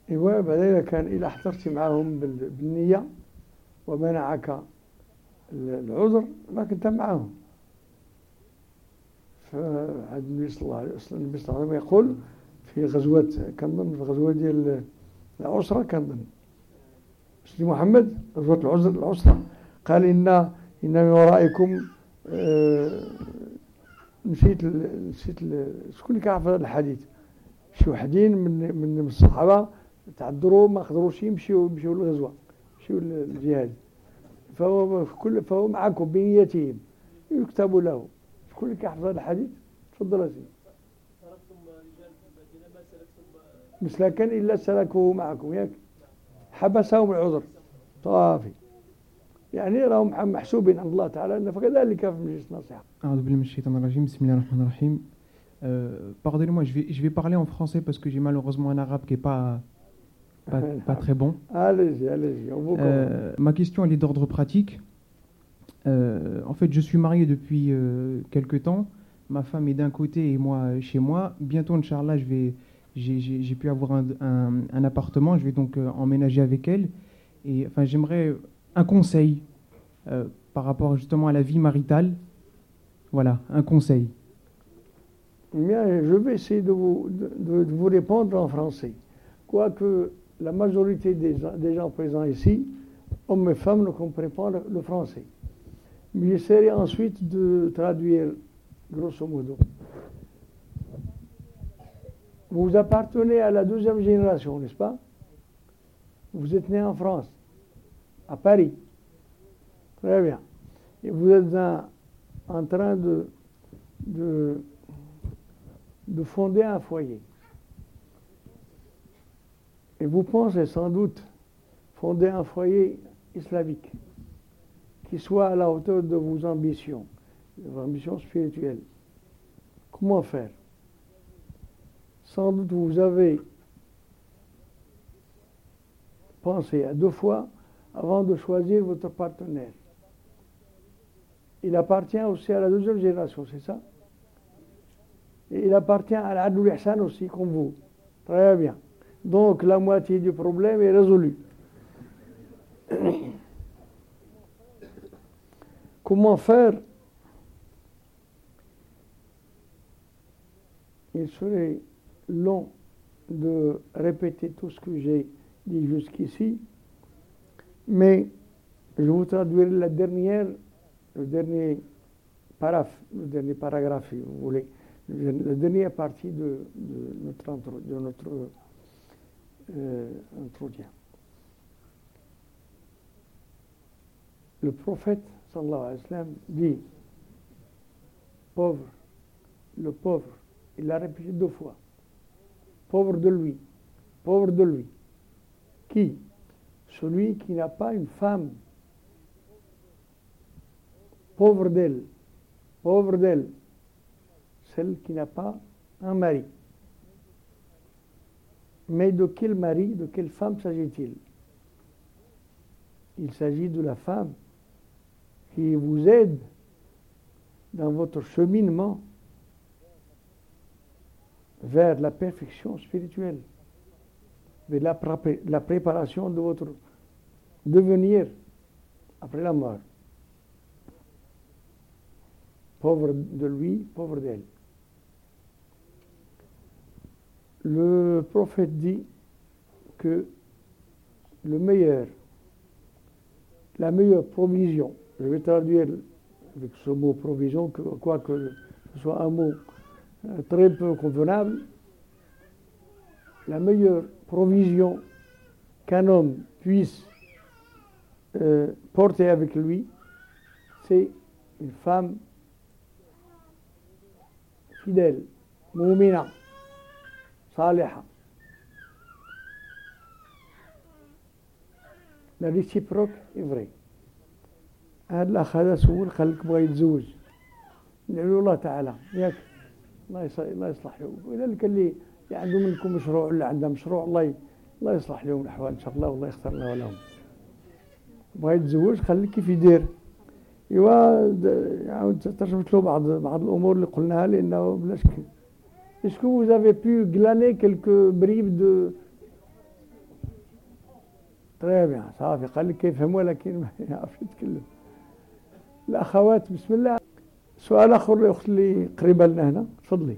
S1: إيوا بعدا كان إلى حضرتي معهم بالنية ومنعك العذر ما كنت معهم فعاد النبي صلى الله عليه وسلم النبي صلى الله عليه وسلم يقول في غزوة كنظن في غزوة ديال العسرة كنظن. سيدي محمد غزوة العسرة العسرة. قال إن إن من ورائكم آه نسيت نسيت شكون اللي كيعرف هذا الحديث؟ شي وحدين من من الصحابة تعذروا ما قدروش يمشيوا يمشيوا للغزوة يمشيوا للجهاد. فهو في كل فهو معكم بنيتهم. يكتب له. شكون اللي كيحفظ هذا الحديث؟ تفضل سيدي. مسلكا إلا سلكه معكم. ياك. حبسهم العذر صافي يعني راهم محسوبين عند الله تعالى فكذلك في مجلس النصيحة
S3: أعوذ بالله من الشيطان الرجيم بسم الله الرحمن الرحيم Euh, Pardonnez-moi, je vais, je vais parler en français parce que j'ai malheureusement un arabe qui n'est pas, pas, pas, très bon.
S1: Allez-y, allez-y.
S3: Euh, ma question, elle est d'ordre pratique. Euh, en fait, je suis marié depuis euh, quelques temps. Ma femme est d'un côté et moi chez moi. Bientôt, Inch'Allah, je vais, j'ai pu avoir un, appartement. Je vais donc euh, emménager avec elle. Et enfin, j'aimerais un conseil euh, par rapport justement à la vie maritale. Voilà, un conseil.
S1: Bien, je vais essayer de vous, de, vous répondre en français. Quoique la majorité des, gens présents ici, hommes et femmes, ne comprennent pas le, français. J'essaierai ensuite de traduire grosso modo. Vous appartenez à la deuxième génération, n'est-ce pas? Vous êtes né en France, à Paris. Très bien. Et vous êtes en train de, de, de fonder un foyer. Et vous pensez sans doute fonder un foyer islamique qui soit à la hauteur de vos ambitions, de vos ambitions spirituelles. Comment faire? Sans doute vous avez pensé à deux fois avant de choisir votre partenaire. Il appartient aussi à la deuxième génération, c'est ça? Et il appartient à l'Adul Ihsan aussi, comme vous. Très bien. Donc la moitié du problème est résolue. Comment faire? Il serait long de répéter tout ce que j'ai dit jusqu'ici, mais je vous traduirai la dernière, le dernier paraphe, le dernier paragraphe, si vous voulez, la dernière partie de, de notre, de euh, entretien. Le prophète, sallallahu alayhi wa sallam, dit, pauvre, le pauvre, il l'a répété deux fois, pauvre de lui, pauvre de lui. Qui? Celui qui n'a pas une femme, pauvre d'elle, pauvre d'elle, celle qui n'a pas un mari. Mais de quel mari, de quelle femme s'agit-il? Il s'agit de la femme qui vous aide dans votre cheminement vers la perfection spirituelle, vers la, pré la préparation de votre devenir après la mort. Pauvre de lui, pauvre d'elle. Le prophète dit que le meilleur, la meilleure provision, je vais traduire avec ce mot provision, que, quoique ce soit un mot très peu convenable, la meilleure provision qu'un homme puisse euh, porter avec lui, c'est une femme fidèle, mu'mina, صالحة لا ريسيبروك افري هذا الاخ هذا سول خليك بغى يتزوج ندعو الله تعالى ياك الله الله يصلح له ولذلك اللي عنده منكم مشروع ولا عنده مشروع الله الله يصلح لهم الأحوال إن شاء الله والله يختار له لهم بغى يتزوج خليك كيف يدير. إيوا عاود ترجمت له بعض بعض الأمور اللي قلناها لأنه بلا شك. Est-ce que vous avez pu glaner quelques bribes de... Très bien صافي قال لك يفهموا لكن ما يعرفش يتكلم الأخوات بسم الله سؤال آخر الأخت اللي قريبة لنا هنا. تفضلي.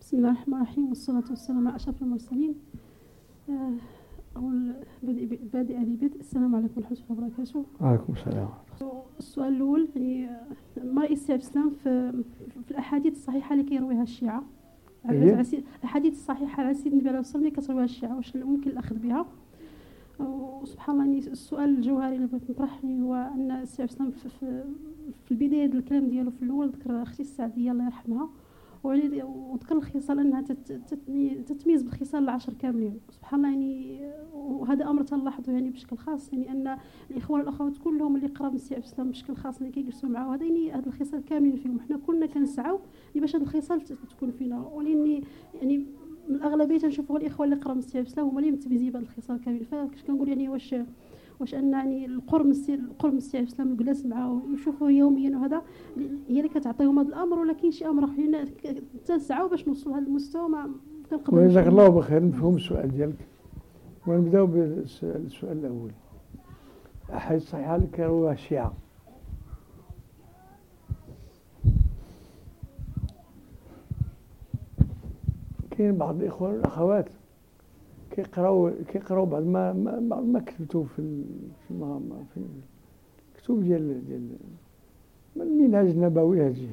S4: بسم الله الرحمن الرحيم والصلاة والسلام على أشرف المرسلين. أول بادئ بدء السلام عليكم ورحمة الله وبركاته.
S1: وعليكم السلام.
S4: السؤال الأول يعني ما رأي الإسلام في, في الأحاديث الصحيحة اللي كيرويها الشيعة؟ الأحاديث الصحيحة على سيدنا النبي عليه الصلاه والسلام كترويها الشيعة واش ممكن الاخذ بها؟ وسبحان الله يعني السؤال الجوهري اللي بغيت نطرح هو أن السي في, في, البداية ديال الكلام ديالو في الأول ذكر أختي السعدية الله يرحمها وذكر الخصال أنها تتميز بالخصال العشر كاملين. سبحان الله يعني وهذا أمر تنلاحظه يعني بشكل خاص يعني أن الإخوان والاخوات كلهم اللي قراب من السي الاسلام بشكل خاص اللي كيجلسوا معاه هذا يعني هاد الخصال كاملين فيهم. حنا كلنا كنسعاو باش هاد الخصال تكون فينا. ولأني يعني من الأغلبية تنشوفوا الإخوان اللي قراب من السي الاسلام هما اللي متميزين بهاد الخصال كامل. فاش كنقول يعني واش واش ان يعني القرب من القرب من السي الاسلام الجلاس معاه ويشوفوه يوميا وهذا. هي اللي كتعطيهم هذا الأمر ولكن شي أمر اخرين تنسعوا باش نوصلوا لهذا المستوى ما
S1: كنقدروا جزاك الله بخير نفهم السؤال ديالك. ونبدأو بالسؤال الأول. احاديث صحيحه اللي كيروها الشيعه كاين بعض الإخوان والأخوات. كيقراو كيقراو بعض ما ما, ما كتبتو في في في الكتب ديال ديال من المنهج النبوي هذه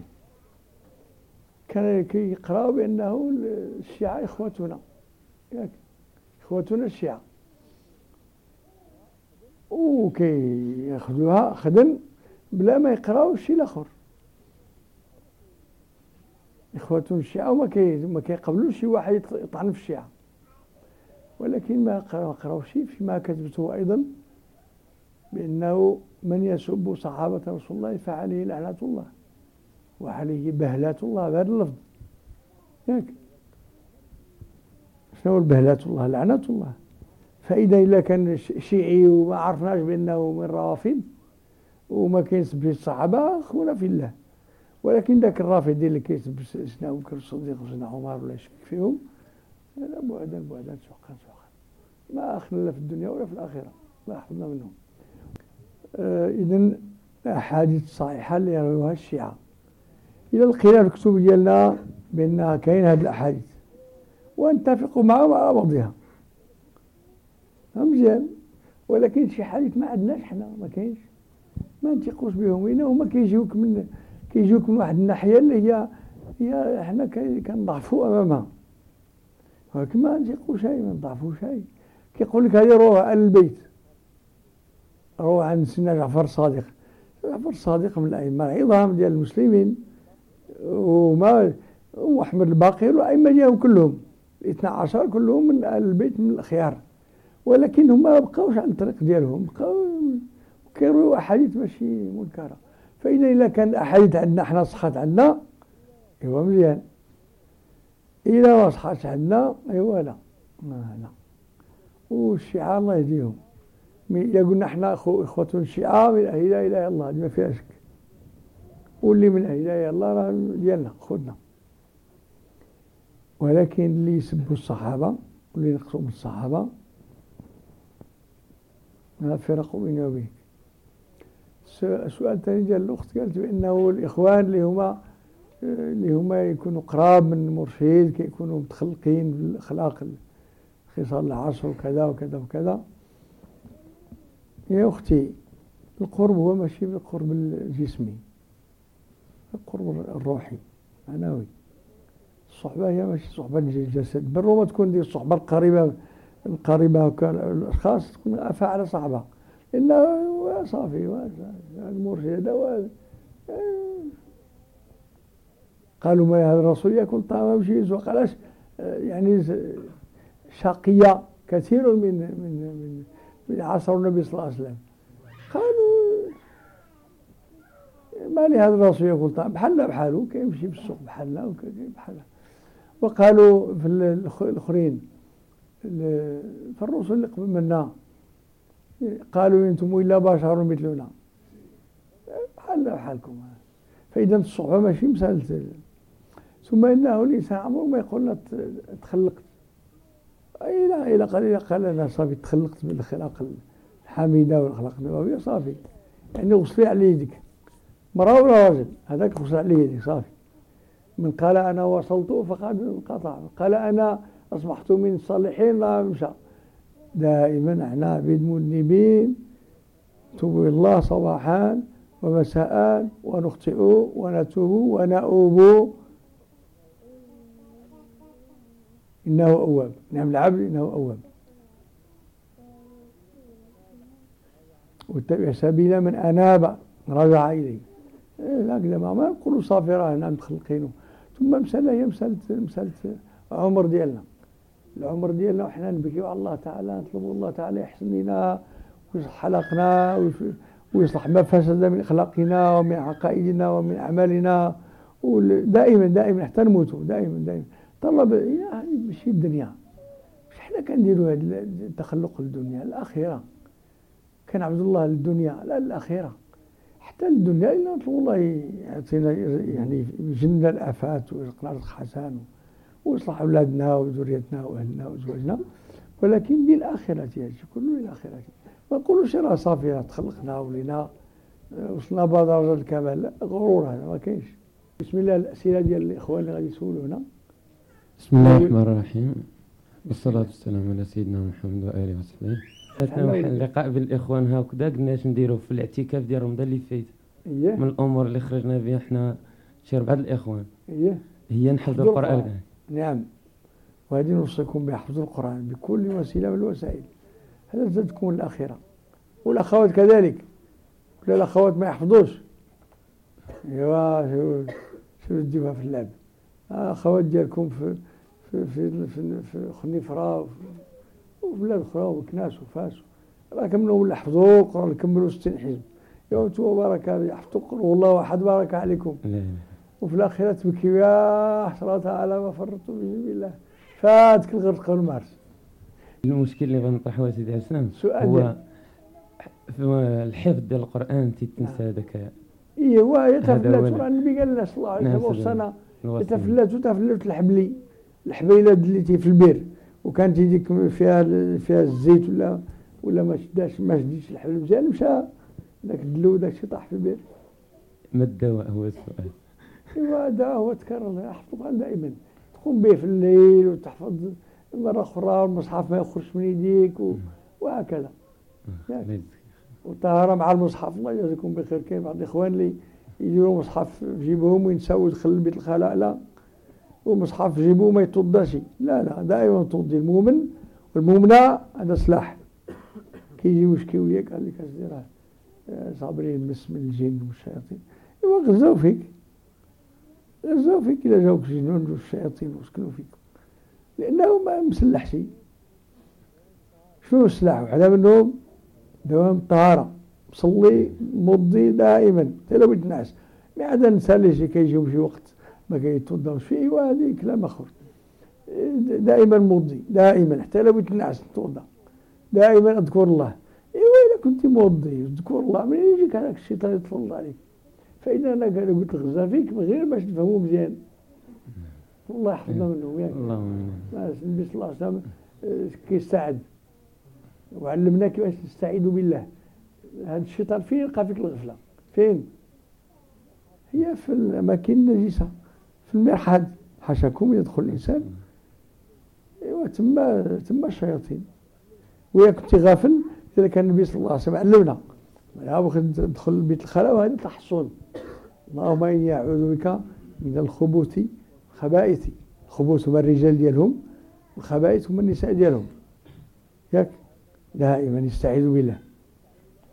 S1: كان كيقراو بأنه الشيعة إخوتنا. ياك إخوتنا الشيعة. وكياخذوها خدم بلا ما يقراو شي الآخر إخوتنا الشيعة وما كي ما كيقبلوش شي واحد يطعن في الشيعة. ولكن ما قرأوش فيما كتبته أيضا بأنه من يسب صحابة رسول الله فعليه لعنة الله وعليه بهلة الله بهذا اللفظ. ياك شنو البهلة الله؟ لعنة الله. فإذا إلا كان شيعي وما عرفناش بأنه من الروافد وما كيسب الصحابة أخونا في الله. ولكن ذاك الرافضي اللي كيسب سيدنا أبو بكر الصديق وسيدنا عمر ولا يشك فيهم هذا بعدا بعدا سحقا سحقا ما أخلنا في الدنيا ولا في الآخرة. الله يحفظنا منهم. آه إذن الأحاديث الصحيحة اللي يرويها الشيعة. إذا لقينا في الكتب ديالنا بأنها كاين هذه الأحاديث. ونتفقوا معهم على بعضها. مزيان. ولكن شي حديث ما عندناش حنا ما كاينش. ما نثقوش بهم. وين هما كيجيوك من كيجيوك من واحد الناحية اللي هي هي حنا كنضعفوا أمامها. ولكن ما نثقوا شيء ما نضعفوا شيء. كيقول لك هذه روح عن البيت. روح عن سيدنا جعفر الصادق. جعفر الصادق من الأئمة العظام ديال المسلمين. وما وأحمد الباقر والأئمة ديالهم كلهم. الاثنى عشر كلهم من أهل البيت من الأخيار ولكن هما ما بقاوش على الطريق ديالهم. بقاو كيرويو أحاديث ماشي منكرة. فإذا إلا كان الأحاديث عندنا حنا صحات عندنا. إيوا مزيان. إذا ما صحاتش عندنا إيوا لا ما لا والشيعة الله يهديهم. إذا قلنا إحنا أخو إخوة الشيعة من أهل لا إله إلا الله ما فيها شك. واللي من أهل لا إله إلا الله راه ديالنا خذنا. ولكن اللي يسبوا الصحابة واللي ينقصوا من الصحابة هذا فرق بيني وبينك. السؤال الثاني ديال الأخت قالت بأنه الإخوان اللي هما اللي هما يكونوا قراب من المرشد كيكونوا متخلقين بالأخلاق خصال العصر وكذا وكذا وكذا. يا أختي القرب هو ماشي بالقرب الجسمي القرب الروحي معنوي. الصحبة هي ماشي صحبة الجسد بالرغم تكون دي الصحبة القريبة القريبة الأشخاص تكون أفعل صعبة إنه صافي المرشد هذا قالوا ما هذا الرسول يأكل طعام وشيز وقال يعني شقي كثير من من من من عصر النبي صلى الله عليه وسلم. قالوا ما لهذا الرسول يقول طيب بحالنا بحاله كيمشي في السوق بحالنا بحالنا وقالوا في الأخرين في الرسل اللي قبل منا قالوا أنتم إلا بشر مثلنا. بحالنا بحالكم. فإذا الصحبه ماشي مسألة ثم إنه الإنسان عمره ما يقول لك تخلقت إلى إلى قليل. قال أنا صافي تخلقت بالأخلاق الحميدة والأخلاق النبوية صافي. يعني غسلي على يدك. مرأة ولا راجل هذاك غسل على يدك صافي. من قال أنا وصلت فقد انقطع. قال أنا أصبحت من الصالحين لا مشى دائما إحنا عبيد مذنبين توب الله صباحا ومساء ونخطئ ونتوب ونؤوب إنه أواب. نعم العبد إنه أواب. واتبع سبيل من أناب رجع إليه. هكذا ما نقولوا صافي راه نعم ثم مسألة هي مسألة مسألة عمر ديالنا. العمر ديالنا وحنا نبكيو على الله تعالى نطلبوا الله تعالى يحسن لنا ويصلح حلقنا ويصلح ما فسد من اخلاقنا ومن عقائدنا ومن أعمالنا. ودائما دائما حتى نموتوا دائما دائما. طلب ماشي الدنيا. مش حنا كنديروا هذا التخلق للدنيا الاخره كنعبد الله للدنيا لا الاخره حتى الدنيا إلا نطلب الله يعطينا يعني يجننا الآفات ويرزقنا رزق حسن ويصلح أولادنا وذريتنا وأهلنا وزوجنا ولكن الآخرة يجي كله الآخرة ما نقولوش راه صافي تخلقنا ولينا وصلنا بعض درجة الكمال. غرور هذا ما كاينش. بسم الله الأسئلة ديال الإخوان اللي غادي يسولونا.
S5: بسم الله الرحمن الرحيم. والصلاة والسلام على سيدنا محمد وآله وصحبه. فاتنا واحد اللقاء بالإخوان هكذا قلنا اش نديرو في الاعتكاف ديال رمضان اللي فات
S1: إيه؟
S5: من الأمور اللي خرجنا بها حنا شي بعض الإخوان.
S1: إيه؟
S5: هي نحفظوا القرآن.
S1: نعم. وهذه نوصيكم بحفظ القرآن بكل وسيلة من الوسائل. هذا زادكم الاخره والأخوات كذلك. ولا الأخوات ما يحفظوش. ايوا شو شو تجيبها في اللعب. اخوات ديالكم في في في في, في خنيفرة وبلاد أخرى وكناس وفاس. راه كملوا ولا القران كملوا 60 حزب يا تو بارك يحفظوا قل والله احد بارك عليكم. وفي الآخرة تبكي يا حسرة على ما في سبيل الله فاتك الغرق والمارس
S5: المشكل اللي غنطرحه سيدي حسن هو في الحفظ ديال القرآن تنسى هذاك
S1: ايوا يتفلت النبي قال لنا صلى الله عليه وسلم يتفلت وتفلت الحبلي الحبيله اللي في البير. وكانت يديك فيها فيها الزيت ولا ولا ما شداش ما شديش الحبل مزيان مشى ذاك الدلو ذاك الشيء طاح في البير.
S5: ما الدواء هو السؤال.
S1: إيوا الدواء هو تكرر يحفظها دائما. تقوم به في الليل وتحفظ مرة أخرى المصحف ما يخرجش من يديك و... وهكذا. يعني. وطهارة مع المصحف الله يجزيكم بخير. كاين بعض الإخوان اللي يديروا مصحف في جيبهم وينساو يدخل البيت الخلاء؟ لا. ومصحف في ما يتوضاش لا لا دائما توضي المؤمن. والمؤمنة هذا سلاح. كي يجي مشكي وياك قال لك أصدراه صابرين بس من الجن والشياطين. إيوا غزاو فيك. غزاو فيك إلا جاوك جنون والشياطين وسكنوا فيك. لأنه ما مسلح شيء. شنو السلاح؟ وحدة منهم دوام الطهارة صلي مضي دائما. حتى لو الناس ما عاد نسالي شي كيجيو شي وقت ما كيتوضاوش فيه وهذه كلام آخر. دائما مضي دائما. حتى لو الناس توضا دائما أذكر الله. إيوا اذا كنت موضي أذكر الله. من يجيك هذاك الشيطان يتفضل عليك؟ فإذا أنا قلت غزا فيك من غير باش تفهموا مزيان. الله يحفظنا منهم ياك.
S5: اللهم
S1: النبي صلى الله عليه وسلم آه، كيستعد وعلمنا كيفاش نستعيذ بالله. هذا الشيطان فين يلقى فيك الغفلة؟ فين؟ هي في الأماكن النجسة في المرحاض. حاشاكم يدخل الإنسان. ايوا تما تما الشياطين. ويا كنت غافل كان النبي صلى الله عليه وسلم علمنا. يا بغي تدخل البيت الخلاء وهذا تحصن اللهم إني أعوذ بك من الخبث الخبائث. الخبث هما الرجال ديالهم والخبائث هما النساء ديالهم. ياك؟ دائما يستعيذ بالله.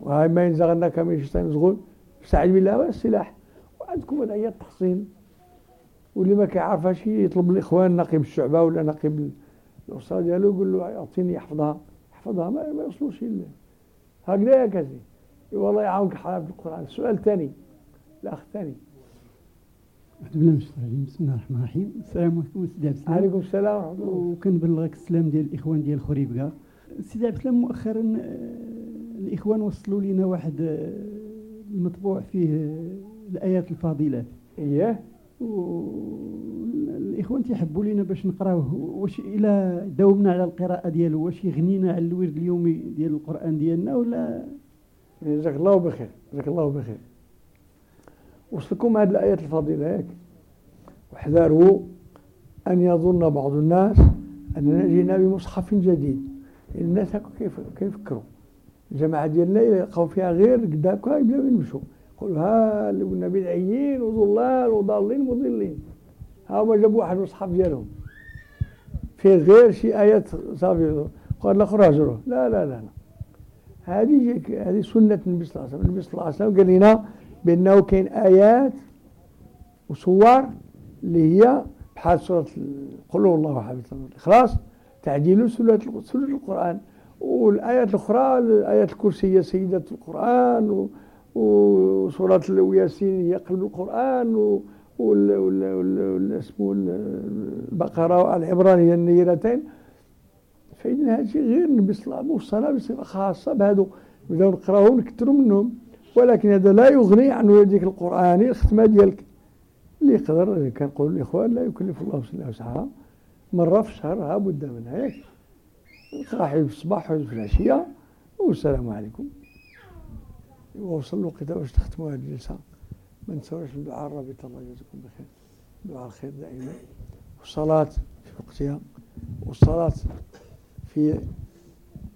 S1: وهاي ما ينزغنك من الشيطان زغول. استعيذ بالله والسلاح وعندكم هذا هي التحصين واللي ما كيعرفهاش يطلب الاخوان نقيب الشعبة ولا نقيب الأستاذ ديالو يقول له أعطيني يحفظها. يحفظها ما, ما يوصلوش هكذا يا كازي. والله يعاونك حرام في القرآن. السؤال الثاني الأخ الثاني
S6: بسم الله الرحمن الرحيم. السلام عليكم سيدي عبد السلام.
S1: عليكم السلام ورحمة الله.
S6: وكنبلغك السلام ديال الإخوان ديال خريبكا سيدي عبد السلام مؤخرا آه، الإخوان وصلوا لنا واحد آه، المطبوع فيه الآيات الفاضلات
S1: اياه
S6: والاخوان تيحبوا لينا باش نقراوه. واش إلا داومنا على القراءة ديالو واش يغنينا على الورد اليومي ديال القرآن ديالنا ولا؟
S1: جزاك الله بخير جزاك الله بخير. وصلكم هذه الآيات الفضيله ياك واحذروا أن يظن بعض الناس أننا جينا بمصحف جديد. الناس هكا كيف كيفكروا؟ الجماعه ديالنا يلقاو فيها غير قداك يبداو يمشوا يقولوا ها قلنا بدعيين وضلال وضالين مضلين ها هما جابوا واحد المصحف ديالهم. فيه غير شي آيات صافي قال الآخر هجروه لا لا لا لا. هذه هذه سنة النبي صلى الله عليه وسلم. النبي صلى الله عليه وسلم قال لنا بأنه كاين آيات وصور اللي هي بحال سورة قل هو الله أحد. الإخلاص تعديل سورة سورة القرآن. والآيات الأخرى الآيات الكرسية سيدة القرآن وسورة الياسين هي قلب القرآن اسمه البقرة والعمران هي النيرتين فإن شيء غير النبي صلى الله عليه وسلم بصفة خاصة بهذو نبداو نقراو ونكثروا منهم. ولكن هذا لا يغني عن هذيك القرآن الختمة ديالك. اللي يقدر كنقول الإخوان لا يكلف الله نفسا وسعها. مرة في الشهر ها بد منها. ياك نقرا في الصباح وحيد في العشية والسلام عليكم. ووصل الوقت باش تختموا هذه الجلسة. ما نساوش الدعاء الرابطة الله يجزيكم بخير. دعاء الخير دائما. والصلاة في وقتها والصلاة في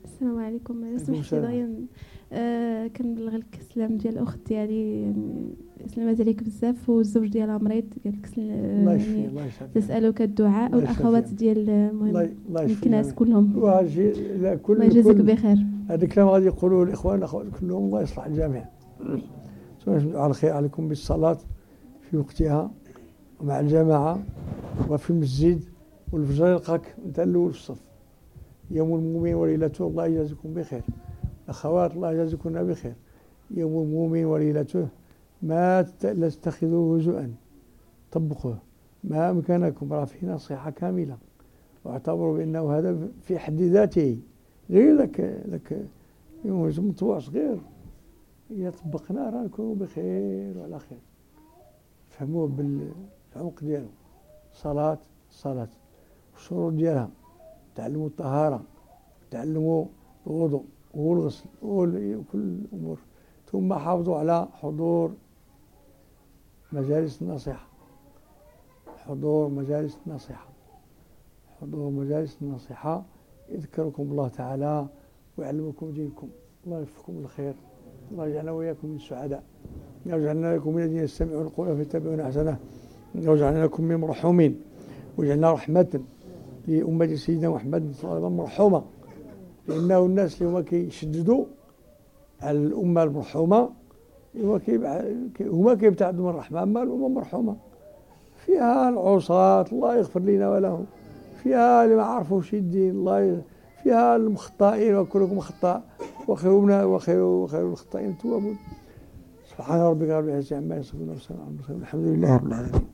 S7: السلام عليكم. سمحتي دغيا آه كنبلغ لك السلام ديال الاخت ديالي يعني سلمات عليك بزاف. والزوج ديالها مريض قالت لك
S1: الله يشفي الله يشفي
S7: تسالك الدعاء والأخوات ديال المهم. الكناس كلهم.
S1: الله
S7: كل يجازيك بخير.
S1: هذا الكلام غادي يقولوه الإخوان الاخوات كلهم. الله يصلح الجميع. على الخير عليكم بالصلاة في وقتها ومع الجماعة وفي المسجد. والفجر يلقاك أنت الأول في الصف. يوم المؤمن وليلته الله يجازيكم بخير. أخوات الله يجازيكم بخير. يوم المؤمن وليلته ما تتخذوه هزؤا. طبقوه. ما أمكنكم راه فيه نصيحة كاملة. واعتبروا بأنه هذا في حد ذاته. غير لك لك مطوع صغير. إذا طبقناه راه نكونوا بخير وعلى خير. فهموه بالعمق ديالو. صلاة صلاة. والشروط ديالها. تعلموا الطهارة. تعلموا الوضوء والغسل. وكل الأمور. ثم حافظوا على حضور مجالس النصيحة حضور مجالس النصيحة حضور مجالس النصيحة يذكركم الله تعالى ويعلمكم دينكم. الله يوفقكم الخير. الله يجعلنا وإياكم من السعداء. يجعلنا لكم من الذين يستمعون القول فيتبعون أحسنه. ويجعلنا لكم من مرحومين. ويجعلنا رحمة لأمة سيدنا محمد صلى الله عليه وسلم مرحومة. لأنه الناس اللي هما كيشددوا على الأمة المرحومة. هما كيبتعدوا من الرحمة أما الأمة المرحومة فيها العصاة الله يغفر لنا ولهم. فيها اللي ما عرفوش الدين الله فيها المخطئين وكلكم خطاء وخيرنا وخير وخير الخطائين التوابون سبحان ربك رب العزة عما يصفون وسلام على المرسلين. الحمد لله رب العالمين.